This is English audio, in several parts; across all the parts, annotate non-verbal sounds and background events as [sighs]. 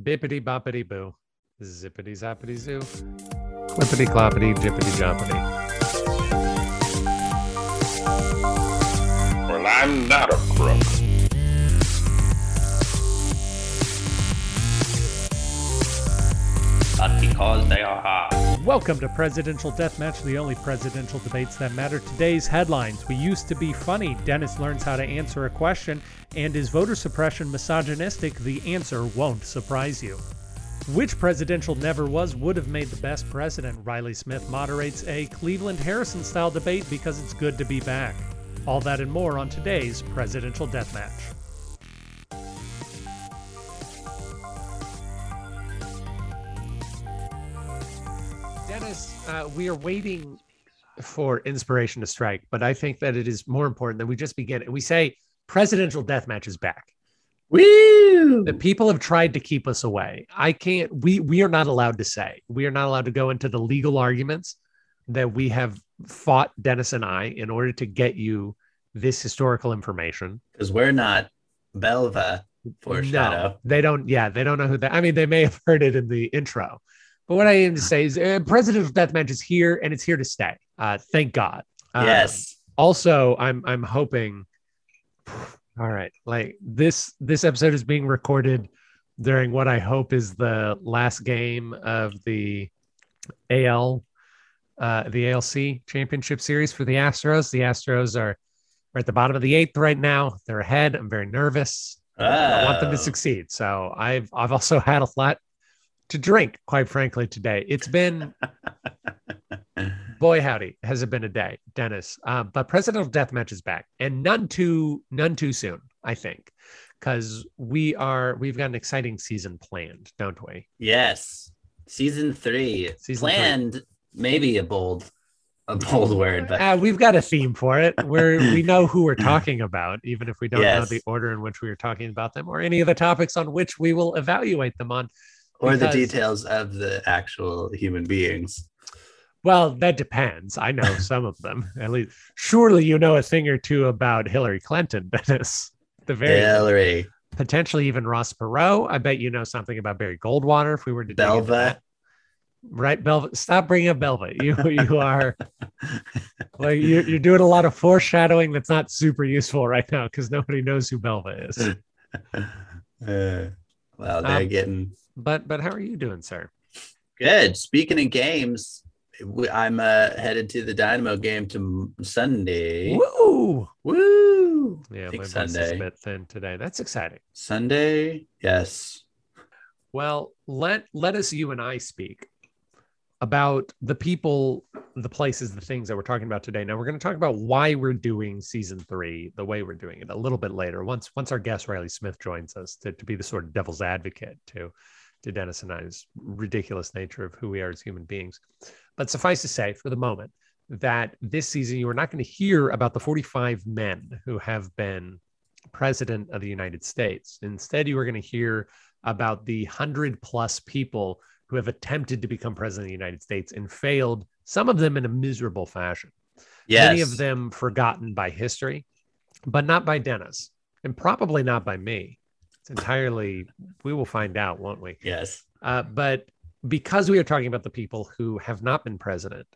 Bippity boppity boo. Zippity zappity zoo. Clippity cloppity jippity joppity. Well, I'm not a crook. But because they are hard. Welcome to Presidential Deathmatch, the only presidential debates that matter. Today's headlines We used to be funny. Dennis learns how to answer a question. And is voter suppression misogynistic? The answer won't surprise you. Which presidential never was would have made the best president? Riley Smith moderates a Cleveland Harrison style debate because it's good to be back. All that and more on today's Presidential Deathmatch. Uh, we are waiting for inspiration to strike, but I think that it is more important that we just begin. We say presidential deathmatch is back. Woo! The people have tried to keep us away. I can't. We we are not allowed to say. We are not allowed to go into the legal arguments that we have fought Dennis and I in order to get you this historical information. Because we're not Belva foreshadow. No, they don't. Yeah, they don't know who that. I mean, they may have heard it in the intro, but what I aim to say is, uh, presidential deathmatch is here and it's here to stay. Uh, thank God. Uh, yes. Also, I'm I'm hoping. [sighs] All right, like this this episode is being recorded during what I hope is the last game of the AL, uh, the ALC Championship Series for the Astros. The Astros are, are at the bottom of the eighth right now. They're ahead. I'm very nervous. I want them to Oh. succeed. So I've I've also had a lot to drink, quite frankly, today. It's been boy howdy, has it been a day, Dennis. Uh, but presidential deathmatch is back, and none too none too soon, I think, because we are we've got an exciting season planned, don't we? Yes. Season three. Season three. Planned, maybe a bold, a bold word, but Uh, we've got a theme for it. Where we know who we're talking about, even if we don't know the order in which we are talking about them, or any of the topics on which we will evaluate them on. Or the details of the actual human beings. Well, that depends. I know some of them. At least, surely you know a thing or two about Hillary Clinton, [laughs] Dennis. The very. Hillary, potentially even Ross Perot. I bet you know something about Barry Goldwater. If we were to Belva. right? Belva, stop bringing up Belva. You you are like you're, you're doing a lot of foreshadowing that's not super useful right now because nobody knows who Belva is. [laughs] Uh, well, they're Um, getting But but how are you doing, sir? good. Speaking of games, I'm uh, headed to the Dynamo game to Sunday. Woo! Woo! Yeah, my voice is a bit thin today. That's exciting. Sunday, yes. Well, let let us you and I speak about the people, the places, the things that we're talking about today. Now we're going to talk about why we're doing season three the way we're doing it a little bit later. Once once our guest Riley Smith joins us to, to be the sort of devil's advocate to to Dennis and I's ridiculous nature of who we are as human beings. But suffice to say, for the moment, that this season you are not going to hear about the 45 men who have been president of the United States. Instead, you are going to hear about the 100 plus people who have attempted to become president of the United States and failed, some of them in a miserable fashion. Yes. Many of them forgotten by history, but not by Dennis, and probably not by me. It's entirely, we will find out, won't we? Yes. Uh, but because we are talking about the people who have not been president,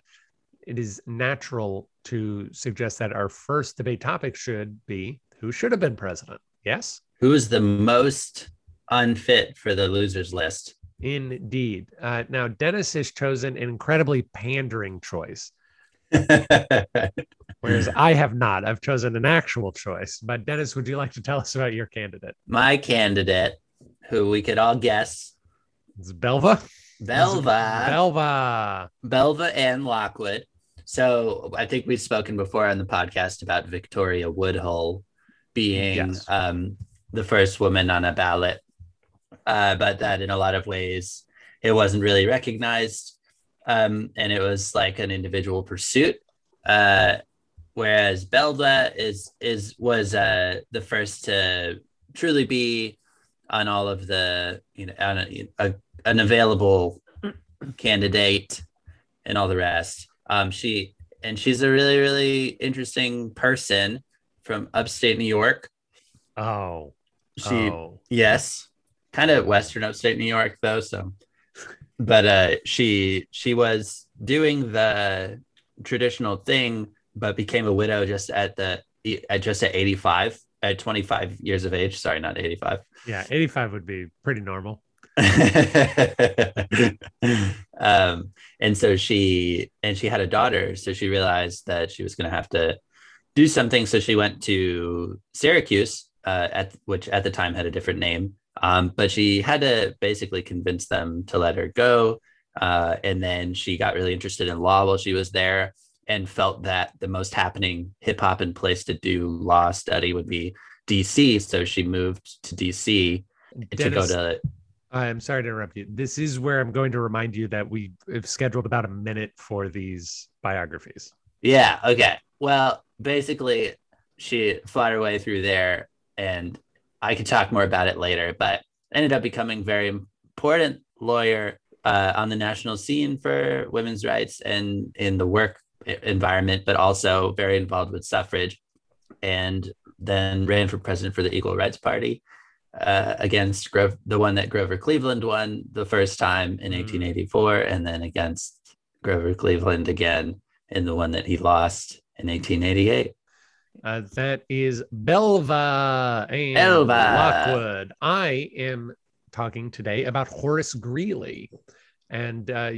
it is natural to suggest that our first debate topic should be who should have been president. Yes, Who is the most unfit for the losers list? indeed. Uh, now, Dennis has chosen an incredibly pandering choice, [laughs] whereas I have not. I've chosen an actual choice. But, Dennis, would you like to tell us about your candidate? My candidate, who we could all guess, It's Belva? Belva. Belva. Belva Ann Lockwood. So I think we've spoken before on the podcast about Victoria Woodhull being Yes. um, the first woman on a ballot, uh, but that in a lot of ways it wasn't really recognized, um, and it was like an individual pursuit. Uh, whereas Belva is is was uh, the first to truly be on all of the you know on a, a, an available candidate and all the rest. Um, she and she's a really really interesting person from upstate New York. Oh, She oh. yes, kind of western upstate New York though. So, but uh, she she was doing the traditional thing, but became a widow just at the at just at 85 at 25 years of age. Sorry, not 85. Yeah, 85 would be pretty normal. [laughs] um, and so she and she had a daughter, so she realized that she was going to have to do something. So she went to Syracuse, uh, at which at the time had a different name, um, but she had to basically convince them to let her go. Uh, and then she got really interested in law while she was there, and felt that the most happening hip hop and place to do law study would be DC. So she moved to DC Dennis, to go to I'm sorry to interrupt you. This is where I'm going to remind you that we have scheduled about a minute for these biographies. Yeah. Okay. Well, basically, she fought her way through there, and I could talk more about it later, but ended up becoming very important lawyer uh, on the national scene for women's rights and in the work environment, but also very involved with suffrage, and then ran for president for the Equal Rights Party uh, against Gro- the one that Grover Cleveland won the first time in 1884, mm. and then against Grover Cleveland again in the one that he lost in 1888. Uh, that is Belva and Belva. Lockwood. I am talking today about Horace Greeley. And uh,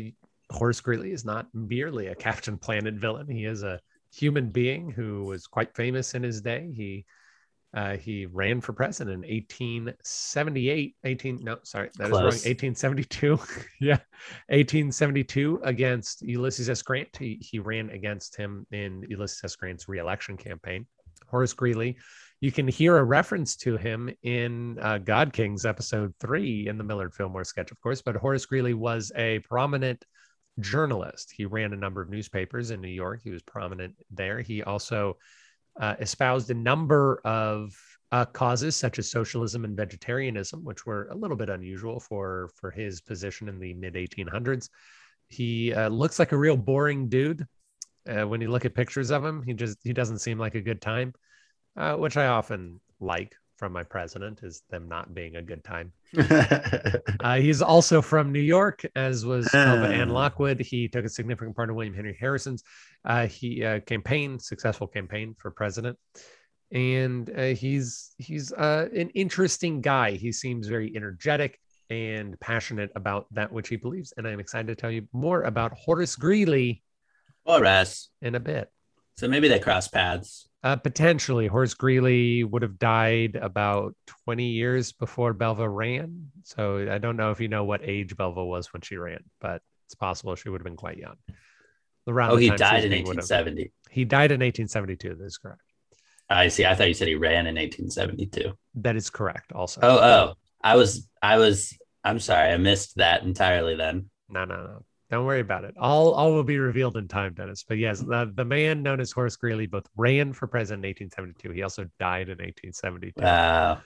Horace Greeley is not merely a Captain Planet villain. He is a human being who was quite famous in his day. He uh, he ran for president in 1878, 18, no, sorry, that Close. is wrong, 1872. [laughs] yeah, 1872 against Ulysses S. Grant. He, he ran against him in Ulysses S. Grant's reelection campaign. Horace Greeley, you can hear a reference to him in uh, God Kings episode three in the Millard Fillmore sketch, of course, but Horace Greeley was a prominent journalist. He ran a number of newspapers in New York. He was prominent there. He also uh, espoused a number of uh, causes such as socialism and vegetarianism, which were a little bit unusual for for his position in the mid 1800s. He uh, looks like a real boring dude. Uh, when you look at pictures of him, he just he doesn't seem like a good time, uh, which I often like from my president is them not being a good time. [laughs] uh, he's also from New York, as was Belva Ann Lockwood. He took a significant part in William Henry Harrison's uh, he uh, campaign, successful campaign for president, and uh, he's he's uh, an interesting guy. He seems very energetic and passionate about that which he believes. And I'm excited to tell you more about Horace Greeley. Horace in a bit. So maybe they cross paths. Uh, potentially, Horace Greeley would have died about 20 years before Belva ran. So I don't know if you know what age Belva was when she ran, but it's possible she would have been quite young. Around oh, he died in 1870. He died in 1872. That is correct. I see. I thought you said he ran in 1872. That is correct. Also. Oh, oh. I was. I was. I'm sorry. I missed that entirely. Then. No, no, no. Don't worry about it. All all will be revealed in time, Dennis. But yes, the, the man known as Horace Greeley both ran for president in 1872. He also died in 1872. Wow.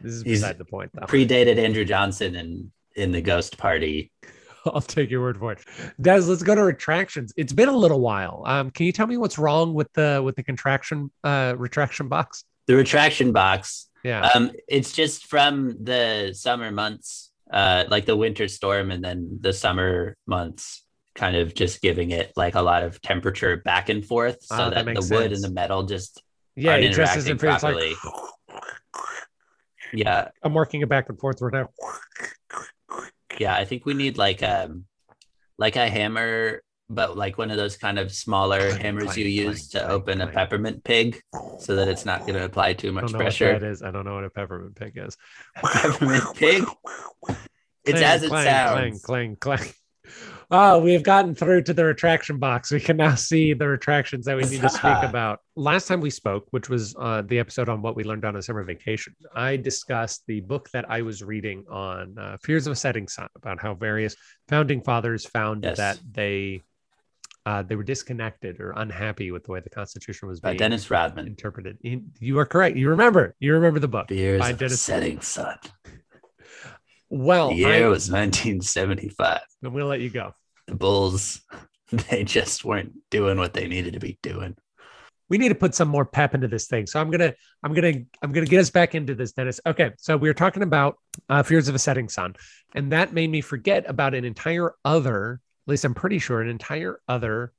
This is He's beside the point, though. Predated Andrew Johnson in in the Ghost Party. [laughs] I'll take your word for it. Des, let's go to retractions. It's been a little while. Um, can you tell me what's wrong with the with the contraction uh retraction box? The retraction box. Yeah. Um, it's just from the summer months uh, like the winter storm and then the summer months kind of just giving it like a lot of temperature back and forth so oh, that, that the sense. wood and the metal just yeah it just isn't properly. Like... yeah i'm working it back and forth right now yeah i think we need like um like a hammer but like one of those kind of smaller clang, hammers clang, you use clang, to open a peppermint pig so that it's not going to apply too much pressure. What that is. I don't know what a peppermint pig is. peppermint [laughs] pig? It's as it sounds. Clang, clang, clang. Oh, we have gotten through to the retraction box. We can now see the retractions that we need to speak [laughs] about. Last time we spoke, which was uh, the episode on what we learned on a summer vacation, I discussed the book that I was reading on uh, Fears of a Setting Sun about how various founding fathers found yes. that they uh, they were disconnected or unhappy with the way the Constitution was being by Dennis Rodman interpreted. You are correct. You remember. You remember the book Fears by Dennis Setting Sun. Well, the year I, was 1975. I'm gonna let you go. The Bulls, [laughs] they just weren't doing what they needed to be doing. we need to put some more pep into this thing. So I'm gonna I'm gonna I'm gonna get us back into this, Dennis. Okay, so we were talking about uh, fears of a setting sun, and that made me forget about an entire other. At least I'm pretty sure an entire other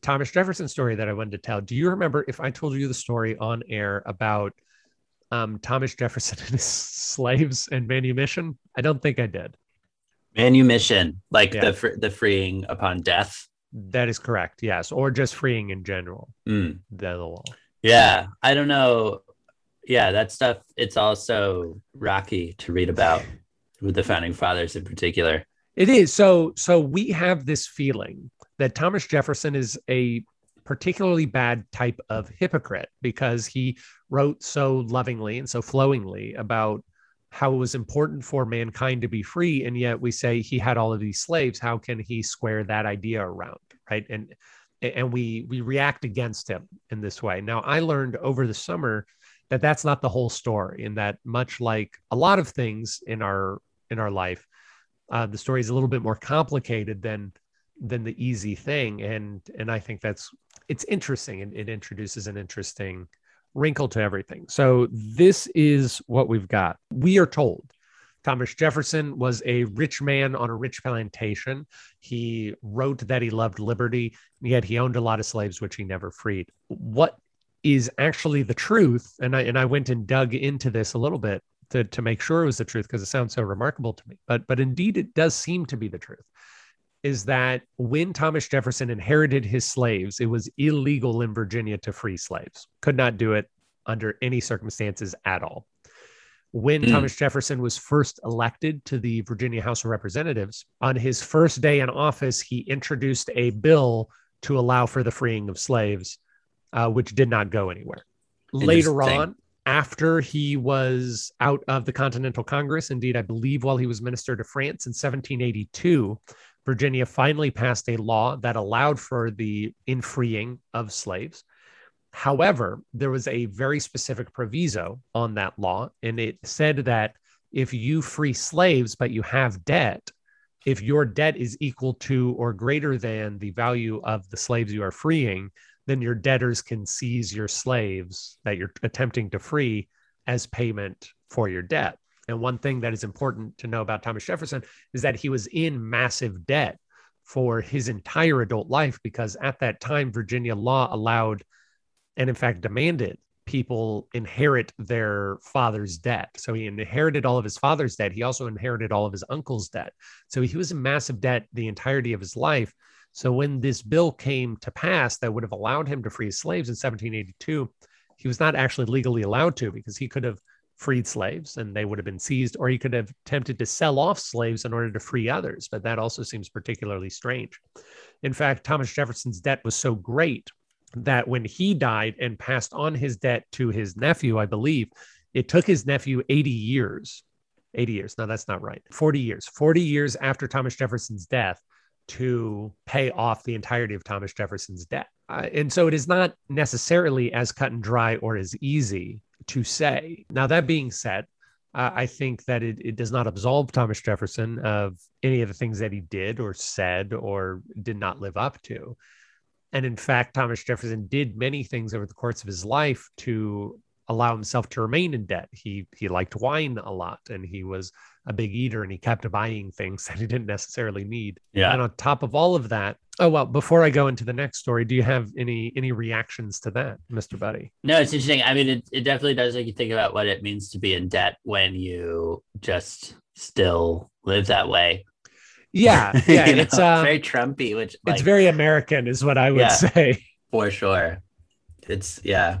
Thomas Jefferson story that I wanted to tell. Do you remember if I told you the story on air about um, Thomas Jefferson [laughs] and his slaves and manumission? I don't think I did. Manumission, like yeah. the the freeing upon death. That is correct. Yes, or just freeing in general. Mm. The law. Yeah, I don't know. Yeah, that stuff. It's also rocky to read about with the founding fathers in particular. It is. So, so we have this feeling that Thomas Jefferson is a particularly bad type of hypocrite because he wrote so lovingly and so flowingly about how it was important for mankind to be free and yet we say he had all of these slaves. How can he square that idea around right? And and we we react against him in this way. Now i learned over the summer that that's not the whole story and that much like a lot of things in our in our life uh, the story is a little bit more complicated than than the easy thing and and i think that's it's interesting and it introduces an interesting wrinkle to everything. So this is what we've got. We are told Thomas Jefferson was a rich man on a rich plantation. He wrote that he loved liberty, yet he owned a lot of slaves, which he never freed. What is actually the truth? And I and I went and dug into this a little bit to, to make sure it was the truth because it sounds so remarkable to me. But but indeed it does seem to be the truth is that when Thomas Jefferson inherited his slaves, it was illegal in Virginia to free slaves. Could not do it under any circumstances at all. When mm. Thomas Jefferson was first elected to the Virginia House of Representatives, on his first day in office, he introduced a bill to allow for the freeing of slaves, uh, which did not go anywhere. Later on, after he was out of the Continental Congress, indeed, I believe while he was minister to France in 1782, Virginia finally passed a law that allowed for the infreeing of slaves. However, there was a very specific proviso on that law, and it said that if you free slaves but you have debt, if your debt is equal to or greater than the value of the slaves you are freeing, then your debtors can seize your slaves that you're attempting to free as payment for your debt. And one thing that is important to know about Thomas Jefferson is that he was in massive debt for his entire adult life because at that time, Virginia law allowed and, in fact, demanded people inherit their father's debt. So he inherited all of his father's debt. He also inherited all of his uncle's debt. So he was in massive debt the entirety of his life. So when this bill came to pass that would have allowed him to free slaves in 1782, he was not actually legally allowed to because he could have freed slaves and they would have been seized, or he could have attempted to sell off slaves in order to free others. But that also seems particularly strange. In fact, Thomas Jefferson's debt was so great that when he died and passed on his debt to his nephew, I believe, it took his nephew 80 years. 80 years. No, that's not right. 40 years. 40 years after Thomas Jefferson's death to pay off the entirety of Thomas Jefferson's debt. Uh, and so it is not necessarily as cut and dry or as easy to say. Now, that being said, uh, I think that it, it does not absolve Thomas Jefferson of any of the things that he did or said or did not live up to. And in fact, Thomas Jefferson did many things over the course of his life to allow himself to remain in debt. He he liked wine a lot and he was a big eater and he kept buying things [laughs] that he didn't necessarily need. Yeah. And on top of all of that, oh well, before I go into the next story, do you have any any reactions to that, Mr. Buddy? No, it's interesting. I mean, it, it definitely does make you think about what it means to be in debt when you just still live that way. Yeah, [laughs] yeah, it's know, um, very Trumpy, which like, it's very American, is what I would yeah, say for sure. It's yeah,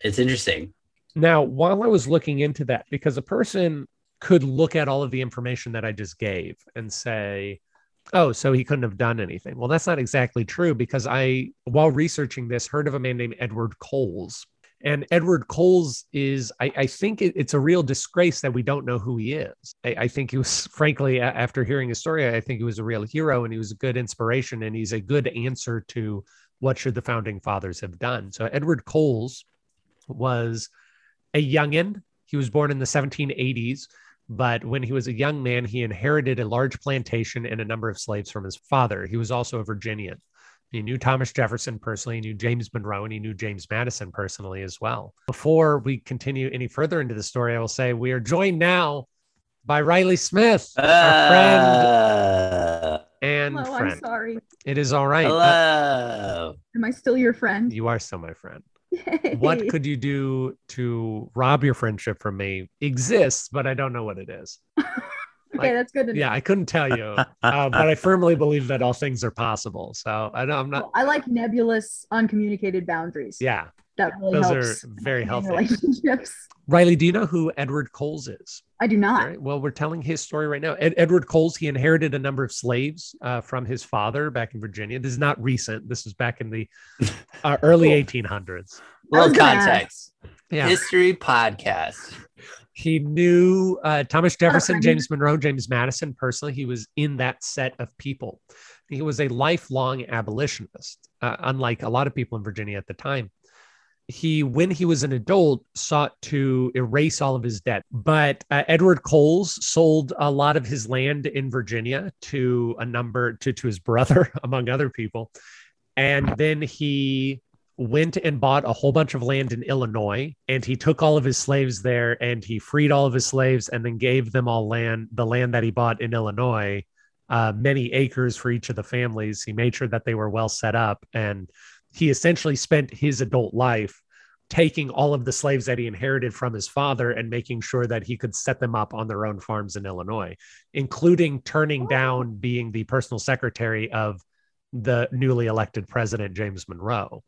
it's interesting. Now, while I was looking into that, because a person could look at all of the information that I just gave and say, oh, so he couldn't have done anything. Well, that's not exactly true because I, while researching this, heard of a man named Edward Coles. And Edward Coles is, I, I think it, it's a real disgrace that we don't know who he is. I, I think he was, [laughs] frankly, after hearing his story, I think he was a real hero and he was a good inspiration and he's a good answer to what should the founding fathers have done. So Edward Coles was a youngin. He was born in the 1780s, but when he was a young man, he inherited a large plantation and a number of slaves from his father. He was also a Virginian. He knew Thomas Jefferson personally, he knew James Monroe, and he knew James Madison personally as well. Before we continue any further into the story, I will say we are joined now by Riley Smith, our friend Uh, and Hello, I'm sorry. It is all right. Uh, hello. Am I still your friend? you are still my friend. Yay. What could you do to rob your friendship from me exists, but I don't know what it is. [laughs] okay, that's good to know. Yeah, I couldn't tell you, uh, but I firmly believe that all things are possible. So I know I'm not. Well, I like nebulous, uncommunicated boundaries. Yeah, that really those helps. are very healthy. relationships. [laughs] Riley, do you know who Edward Coles is? I do not. right. Well, we're telling his story right now. Ed- Edward Coles, he inherited a number of slaves uh, from his father back in Virginia. This is not recent. This was back in the [laughs] uh, early Cool. 1800s. Little context. Yeah. History podcast. he knew uh, Thomas Jefferson. James Monroe, James Madison personally. He was in that set of people. He was a lifelong abolitionist, uh, unlike a lot of people in Virginia at the time. He, when he was an adult, sought to erase all of his debt. But uh, Edward Coles sold a lot of his land in Virginia to a number to, to his brother, [laughs] among other people. And then he went and bought a whole bunch of land in Illinois and he took all of his slaves there and he freed all of his slaves and then gave them all land, the land that he bought in Illinois, uh, many acres for each of the families. He made sure that they were well set up and he essentially spent his adult life taking all of the slaves that he inherited from his father and making sure that he could set them up on their own farms in Illinois, including turning down being the personal secretary of the newly elected president, James Monroe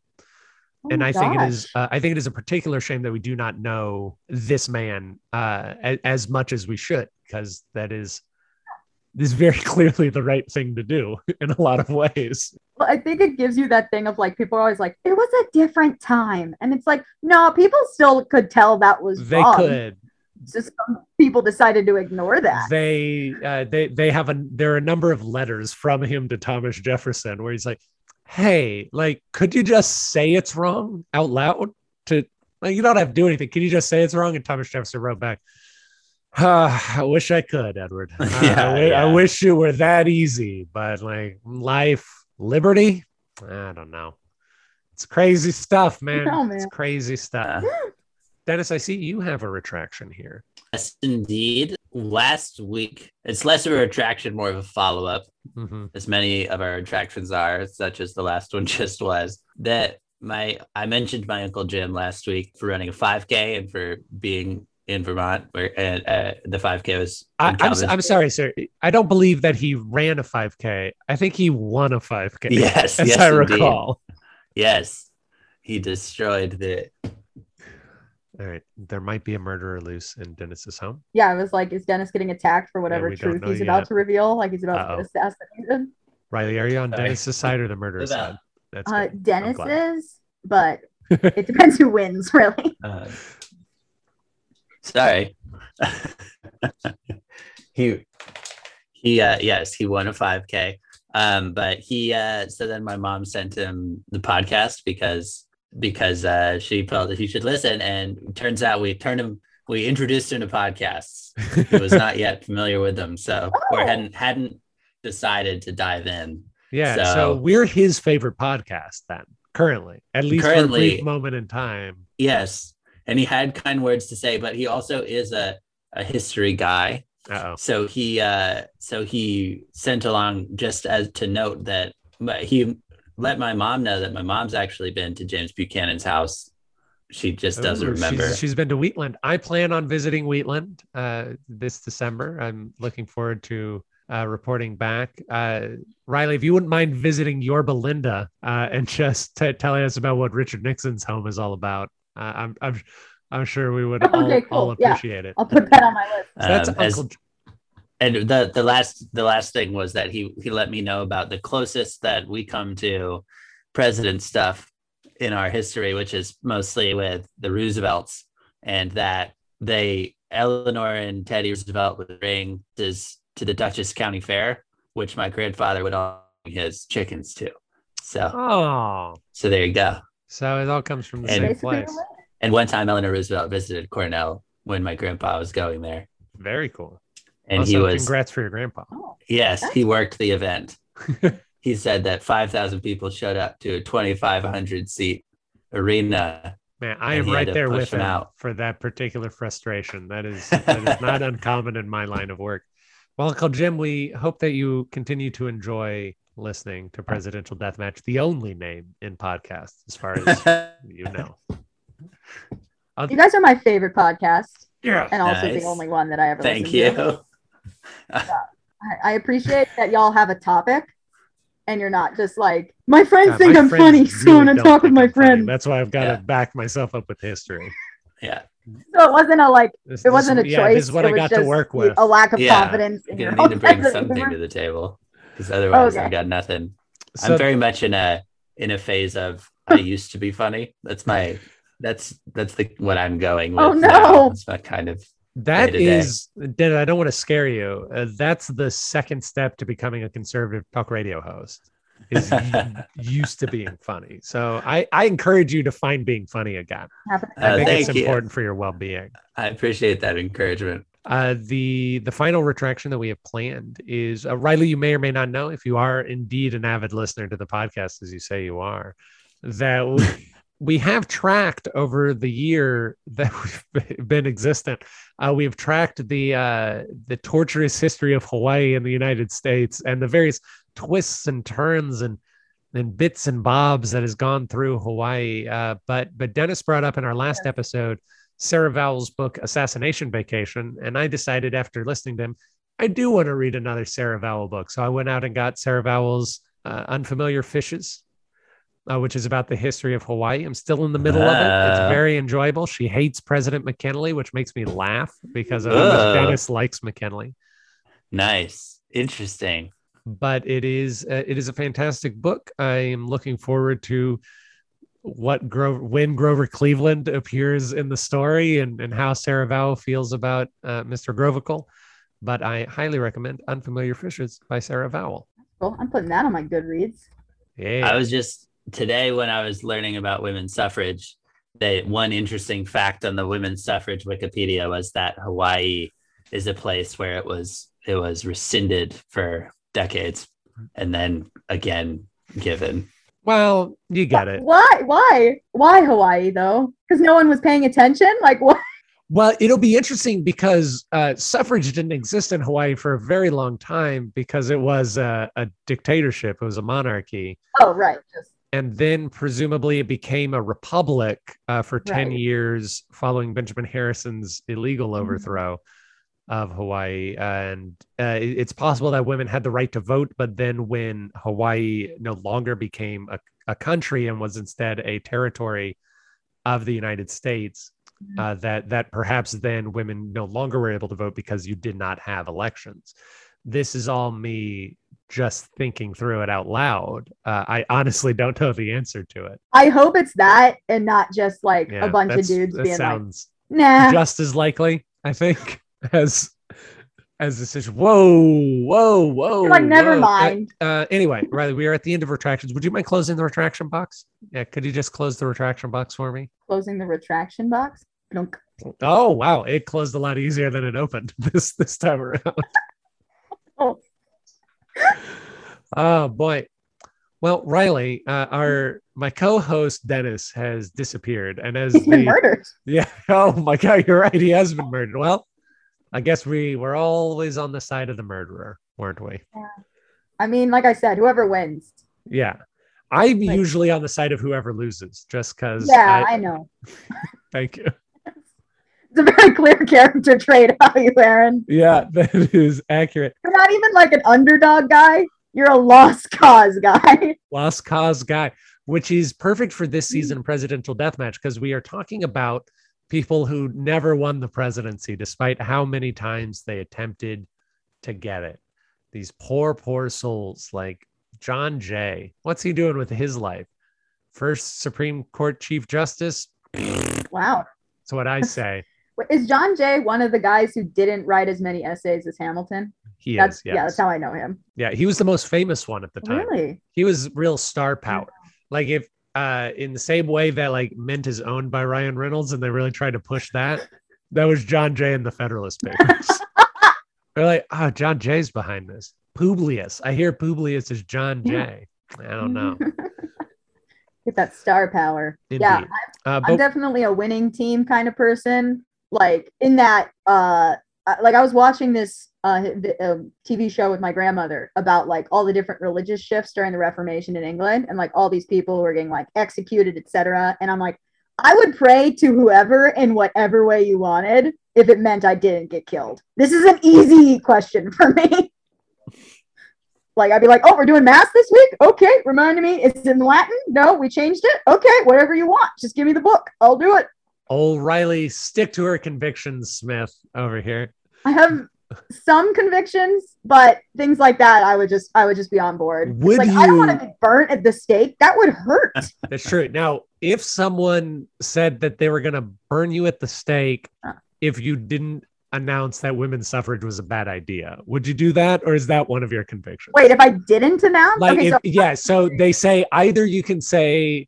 Oh and I think it is. Uh, I think it is a particular shame that we do not know this man uh, as, as much as we should because that is this is very [laughs] clearly the right thing to do in a lot of ways. Well, I think it gives you that thing of like people are always like, it was a different time. And it's like, no, people still could tell that was They wrong. could It's just people decided to ignore that. they uh, they they have a there are a number of letters from him to Thomas Jefferson where he's like, "Hey, like, could you just say it's wrong out loud? To like, you don't have to do anything. Can you just say it's wrong?" And Thomas Jefferson wrote back, "Ah, "I wish I could, Edward. [laughs] Uh, I, Yeah, I wish it were that easy, but like life, liberty, I don't know. It's crazy stuff, man. know, man. It's crazy stuff." Dennis, I see you have a retraction here. yes, indeed. Last week, it's less of a retraction, more of a follow up. Mhm. as many of our attractions are, such as the last one [laughs] just was, that my I mentioned my uncle Jim last week for running a 5K and for being in Vermont, where and uh, the 5K was. in I, I'm, I'm sorry, sir. I don't believe that he ran a 5K. I think he won a 5K. [laughs] Yes, as yes, I indeed. recall. Yes, he destroyed the. All right, there might be a murderer loose in Dennis's home. Yeah, I was like, is Dennis getting attacked for whatever we truth he's yet. about to reveal? Like he's about Uh-oh. to get assassinated. Riley, are you on Sorry. Dennis's side or the murderer's side? That's Uh, good. I'm Dennis is, [laughs] but it depends who wins, really. Uh, sorry. [laughs] he he uh yes he won a 5k um but he uh so then my mom sent him the podcast because because uh she felt that he should listen and turns out we turned him we introduced him to podcasts he was not yet [laughs] familiar with them so or Oh. hadn't hadn't decided to dive in yeah, so, so- we're his favorite podcast then, currently, at least for a Currently. brief moment in time. yes and he had kind words to say but he also is a a history guy Uh oh. so he uh so he sent along just as to note that he let my mom know that my mom's actually been to james buchanan's house she just doesn't Ooh, remember She's, she's been to Wheatland. I plan on visiting Wheatland uh, this December. I'm looking forward to uh, reporting back. Uh, Riley, if you wouldn't mind visiting your Yorba Linda uh, and [laughs] just t- telling us about what Richard Nixon's home is all about, uh, I'm, I'm, I'm sure we would all, Okay, cool. all Yeah. appreciate it. I'll put that on my list. So that's Um, as- and the the last the last thing was that he he let me know about the closest that we come to president stuff in our history which is mostly with the roosevelts and that they eleanor and teddy roosevelt would bring this to the dutchess county fair which my grandfather would all bring his chickens to so Oh, so there you go so it all comes from the And- same place. And one time eleanor roosevelt visited cornell when my grandpa was going there Very cool. and also, he was congrats for your grandpa. oh, yes he worked the event [laughs] he said that 5,000 people showed up to a 2,500 seat arena. Man, I am right there with him him out. for that particular frustration. That is, that is not [laughs] uncommon in my line of work. Well, Uncle Jim, we hope that you continue to enjoy listening to Presidential Deathmatch, the only name in podcasts, as far as [laughs] you know. You guys are my favorite podcast, Yeah. and also Nice. the only one that I ever. Thank listen to. you. I, I appreciate that y'all have a topic, and you're not just like my friends think I'm funny, so I'm gonna talk with my friends. That's why I've got Yeah. to back myself up with history. Yeah. So it wasn't a like This, it wasn't a this- choice. Yeah, this is what it I got to work with. A lack of Yeah. confidence You're gonna need to bring own sense of something to the table because [laughs] otherwise Okay. I got nothing. So I'm very much in a in a phase of I used to be funny. That's my that's that's the what I'm going with. Oh, no. now. It's my kind of that is day to day. is, Dan, I don't want to scare you. Uh, that's the second step to becoming a conservative talk radio host. Is [laughs] used to being funny. So I, I encourage you to find being funny again. Happening. I Uh, think thank it's you. important for your well-being. I appreciate that encouragement. Uh, the the final retraction that we have planned is uh, Riley. You may or may not know if you are indeed an avid listener to the podcast, as you say you are, that [laughs] we, have tracked over the year that [laughs] we've been existent. Uh, we have tracked the uh, the torturous history of Hawaii in the United States and the various twists and turns and and bits and bobs that has gone through Hawaii. Uh, but but Dennis brought up in our last episode Sarah Vowell's book Assassination Vacation, and I decided after listening to him, I do want to read another Sarah Vowell book. So I went out and got Sarah Vowell's uh, Unfamiliar Fishes, uh, which is about the history of Hawaii. I'm still in the middle of it. It's Ah. very enjoyable. She hates President McKinley, which makes me laugh because of how much Ugh. Dennis likes McKinley. Nice. Interesting. But it is uh, it is a fantastic book. I am looking forward to what Grover when Grover Cleveland appears in the story and, and how Sarah Vowell feels about uh, Mr. Grovicle. But I highly recommend Unfamiliar Fishes by Sarah Vowell. Cool. I'm putting that on my Goodreads. Yeah. I was just today when I was learning about women's suffrage, that one interesting fact on the women's suffrage Wikipedia was that Hawaii is a place where it was it was rescinded for decades and then again given. well, you get it. Why? Why? Why Hawaii though? Because no one was paying attention. Like what? Well, it'll be interesting because uh, suffrage didn't exist in Hawaii for a very long time because it was a, a dictatorship, it was a monarchy. Oh, right. Just and then presumably it became a republic uh, for 10 Right. years following benjamin harrison's illegal Mhm. overthrow of hawaii and uh, it's possible that women had the right to vote but then when hawaii no longer became a, a country and was instead a territory of the united states uh, that that perhaps then women no longer were able to vote because you did not have elections this is all me just thinking through it out loud. Uh, I honestly don't know the answer to it. I hope it's that and not just like Yeah, a bunch of dudes that being sounds like, nah. just as likely, I think, [laughs] as as this is. Whoa, whoa, whoa! Like, never whoa. Uh, mind. Uh, anyway, Riley, we are at the end of retractions. Would you mind closing the retraction box? Yeah, could you just close the retraction box for me? Closing the retraction box. Don't Oh wow, it closed a lot easier than it opened [laughs] this this time around. [laughs] Oh. Oh boy. Well, Riley, uh, our my co-host Dennis has disappeared, and as He's been the murdered. [laughs] yeah, oh my god, you're right, he has been murdered. Well, I guess we were always on the side of the murderer, weren't we? Yeah. I mean, like I said, whoever wins. Yeah, I'm Like- usually on the side of whoever loses, just because. Yeah, I, know. [laughs] thank you. [laughs] It's a very clear character trait [laughs] about you, Aaron. Yeah, [laughs] that is accurate. You're not even like an underdog guy. You're a lost cause guy. Lost Cause guy, which is perfect for this hmm. season of presidential deathmatch because we are talking about people who never won the presidency, despite how many times they attempted to get it. These poor, poor souls like John Jay. What's he doing with his life? First Supreme Court Chief Justice. Wow. That's what I say. Is John Jay one of the guys who didn't write as many essays as Hamilton? He That's is. yeah, that's how I know him. Yeah, he was the most famous one at the time. Really? he was real star power. Like if uh in the same way that like Mint is owned by Ryan Reynolds and they really tried to push that, that was John Jay and the Federalist Papers. [laughs] They're like, oh, John Jay's behind this. Publius. I hear Publius is John Jay. I don't know. [laughs] Get that star power. Indeed. Yeah, Uh, I'm definitely a winning team kind of person. Like in that, uh, uh, like I was watching this uh, the, um, TV show with my grandmother about like all the different religious shifts during the Reformation in England, and like all these people who were getting like executed, etc. And I'm like, I would pray to whoever in whatever way you wanted if it meant I didn't get killed. This is an easy question for me. [laughs] Like I'd be like, oh, we're doing mass this week. Okay, reminding me, it's in Latin. No, we changed it. Okay, whatever you want, just give me the book. I'll do it. O'Reilly, stick to her convictions, Smith, over here. I have some convictions, but things like that, I would just, I would just be on board. Would like I don't want to be burnt at the stake. That would hurt. [laughs] That's true. Now, if someone said that they were going to burn you at the stake if you didn't announce that women's suffrage was a bad idea, would you do that, or is that one of your convictions? Wait, if I didn't announce, like okay, if, so yeah so they say either you can say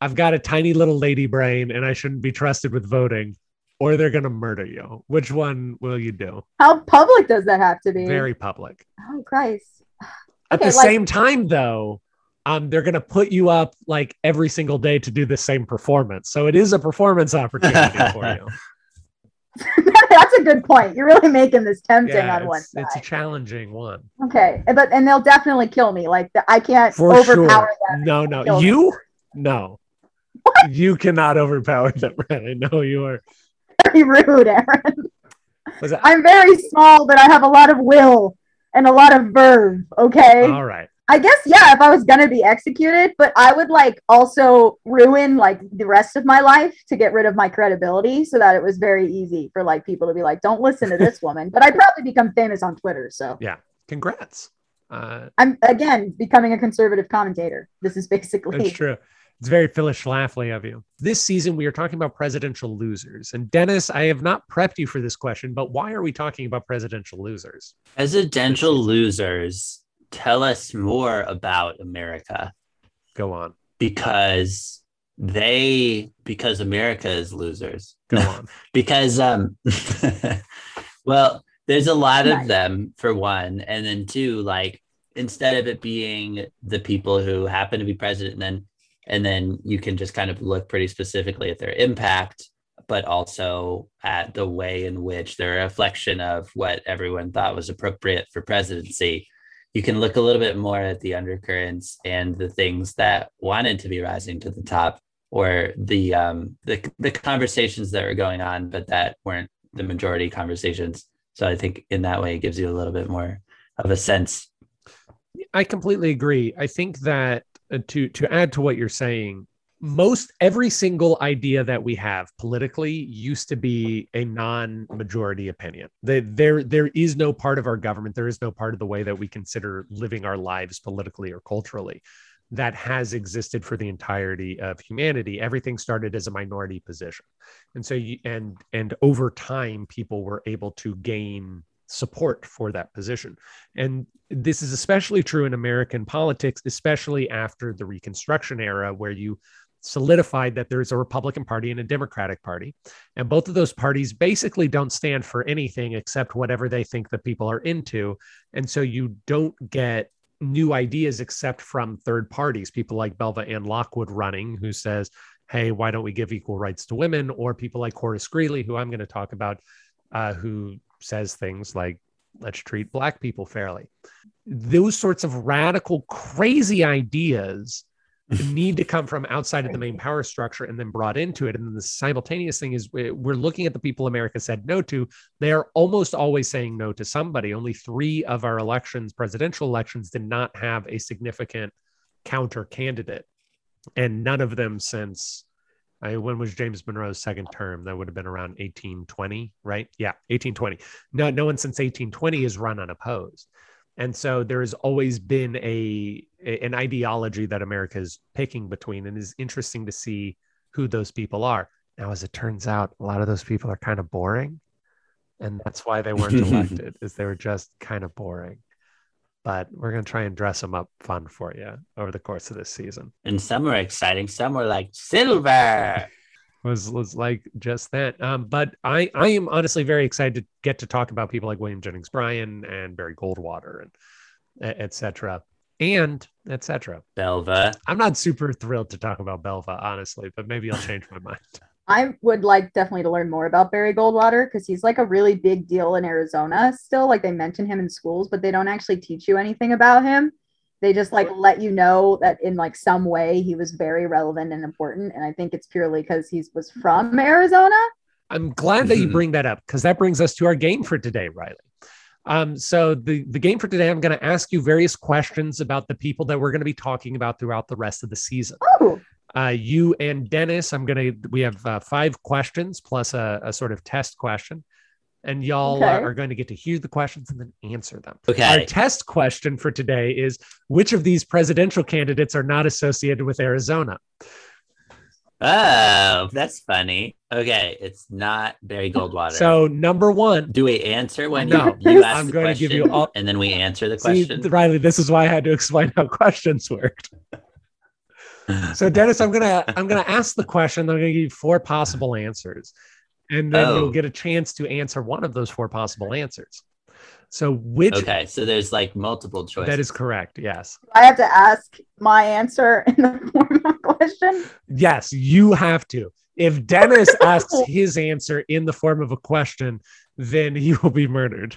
i've got a tiny little lady brain and i shouldn't be trusted with voting or they're going to murder you which one will you do how public does that have to be? very public Oh Christ. at Okay, the like- same time though um, they're going to put you up like every single day to do the same performance so it is a performance opportunity for [laughs] you [laughs] That's a good point. You're really making this tempting yeah, on one it's, side. it's a challenging one Okay, but and they'll definitely kill me. Like the, I can't for overpower sure them. no no kill you no [laughs] you cannot overpower them i know you are Very rude, Aaron. I'm very small, but I have a lot of will and a lot of verve. Okay. all right I guess yeah, if I was gonna be executed, but I would like also ruin like the rest of my life to get rid of my credibility so that it was very easy for like people to be like, don't listen to this [laughs] woman. But I'd probably become famous on Twitter. So yeah. congrats uh I'm again becoming a conservative commentator. This is basically That's true. It's very Phyllis Schlafly of you. This season, we are talking about presidential losers. And Dennis, I have not prepped you for this question, but why are we talking about presidential losers? Presidential losers tell us more about America Go on. because they because America is losers. Go on. [laughs] because um [laughs] well there's a lot of them for one and then two like instead of it being the people who happen to be president and then and then you can just kind of look pretty specifically at their impact but also at the way in which they're a reflection of what everyone thought was appropriate for presidency. You can look a little bit more at the undercurrents and the things that wanted to be rising to the top or the um the, the conversations that were going on but that weren't the majority conversations. So i think in that way it gives you a little bit more of a sense. I completely agree. I think that Uh, to to add to what you're saying, most every single idea that we have politically used to be a non-majority opinion. There there is no part of our government, there is no part of the way that we consider living our lives politically or culturally that has existed for the entirety of humanity. Everything started as a minority position. And so you, and and over time people were able to gain support for that position. And this is especially true in American politics, especially after the Reconstruction era, where you solidified that there's a Republican Party and a Democratic Party. And both of those parties basically don't stand for anything except whatever they think the people are into. And so you don't get new ideas except from third parties, people like Belva Ann Lockwood running, who says, Hey, why don't we give equal rights to women? Or people like Horace Greeley, who I'm going to talk about, uh, who says things like, let's treat black people fairly. Those sorts of radical, crazy ideas [laughs] need to come from outside of the main power structure and then brought into it. And then the simultaneous thing is we- we're looking at the people America said no to. They are almost always saying no to somebody. Only three of our elections, presidential elections, did not have a significant counter candidate. And none of them since I, when was James Monroe's second term? That would have been around 1820, right? Yeah, 1820. No, no one since 1820 has run unopposed. And so there has always been a, a- an ideology that America is picking between, and it's interesting to see who those people are. Now, as it turns out, a lot of those people are kind of boring, and that's why they weren't [laughs] elected, is they were just kind of boring. But we're gonna try and dress them up fun for you over the course of this season. and some are exciting some are like silver [laughs] was was like just that. Um, but I I am honestly very excited to get to talk about people like William Jennings Bryan and Barry Goldwater and etc. And etc. Belva. I'm not super thrilled to talk about Belva, honestly, but maybe I'll change my mind. [laughs] I would like definitely to learn more about Barry Goldwater because he's like a really big deal in Arizona still. Like they mention him in schools, but they don't actually teach you anything about him. They just like let you know that in like some way he was very relevant and important. And I think it's purely because he was from Arizona. I'm glad that you Mhm. bring that up because that brings us to our game for today, Riley. Um, so the, the game for today, I'm going to ask you various questions about the people that we're going to be talking about throughout the rest of the season. Oh, Uh, you and Dennis, I'm going to, we have uh, five questions plus a, a sort of test question. And y'all Okay. are going to get to hear the questions and then answer them. Okay. Our test question for today is which of these presidential candidates are not associated with Arizona? Oh, that's funny. Okay, it's not Barry Goldwater. So, number one, do we answer when No, you, you ask I'm the going to give question you all- and then we answer the see, question? Riley, this is why I had to explain how [laughs] questions worked. So, Dennis, I'm gonna I'm gonna ask the question. I'm gonna give you four possible answers, and then Oh. you'll get a chance to answer one of those four possible answers. So, which okay, so there's like multiple choices. that is correct? Yes, I have to ask my answer in the form of a question. yes, you have to. If Dennis [laughs] asks his answer in the form of a question, then he will be murdered.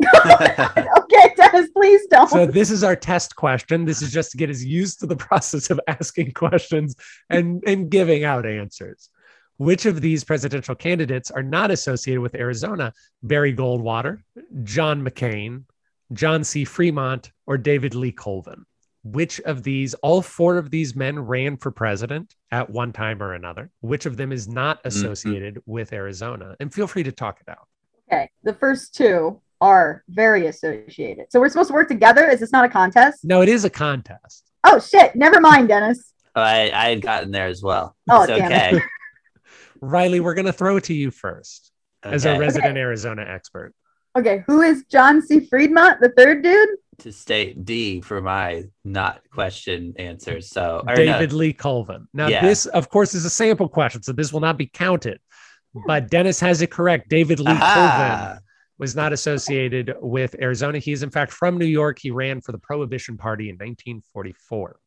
[laughs] Okay, Dennis, please don't. So this is our test question. This is just to get us used to the process of asking questions and, and giving out answers. Which of these presidential candidates are not associated with Arizona? Barry Goldwater, John McCain, John C. Fremont, or David Lee Colvin? Which of these, all four of these men ran for president at one time or another? Which of them is not mm-hmm. associated with Arizona? And feel free to talk it out. okay, the first two are very associated. So we're supposed to work together. Is this not a contest? No, it is a contest. Oh shit! Never mind, Dennis. Oh, I, I had gotten there as well. Oh, it's damn okay. [laughs] Riley, we're going to throw it to you first. as a Okay. resident Arizona expert. Okay, who is John C. Fremont, the third dude? to state D for my not question answers. So or no, David Lee Colvin. Now, Yeah. this, of course, is a sample question, so this will not be counted. But Dennis has it correct. David Lee Colvin Aha! Was not associated with Arizona. He is, in fact, from New York. He ran for the Prohibition Party in 1944.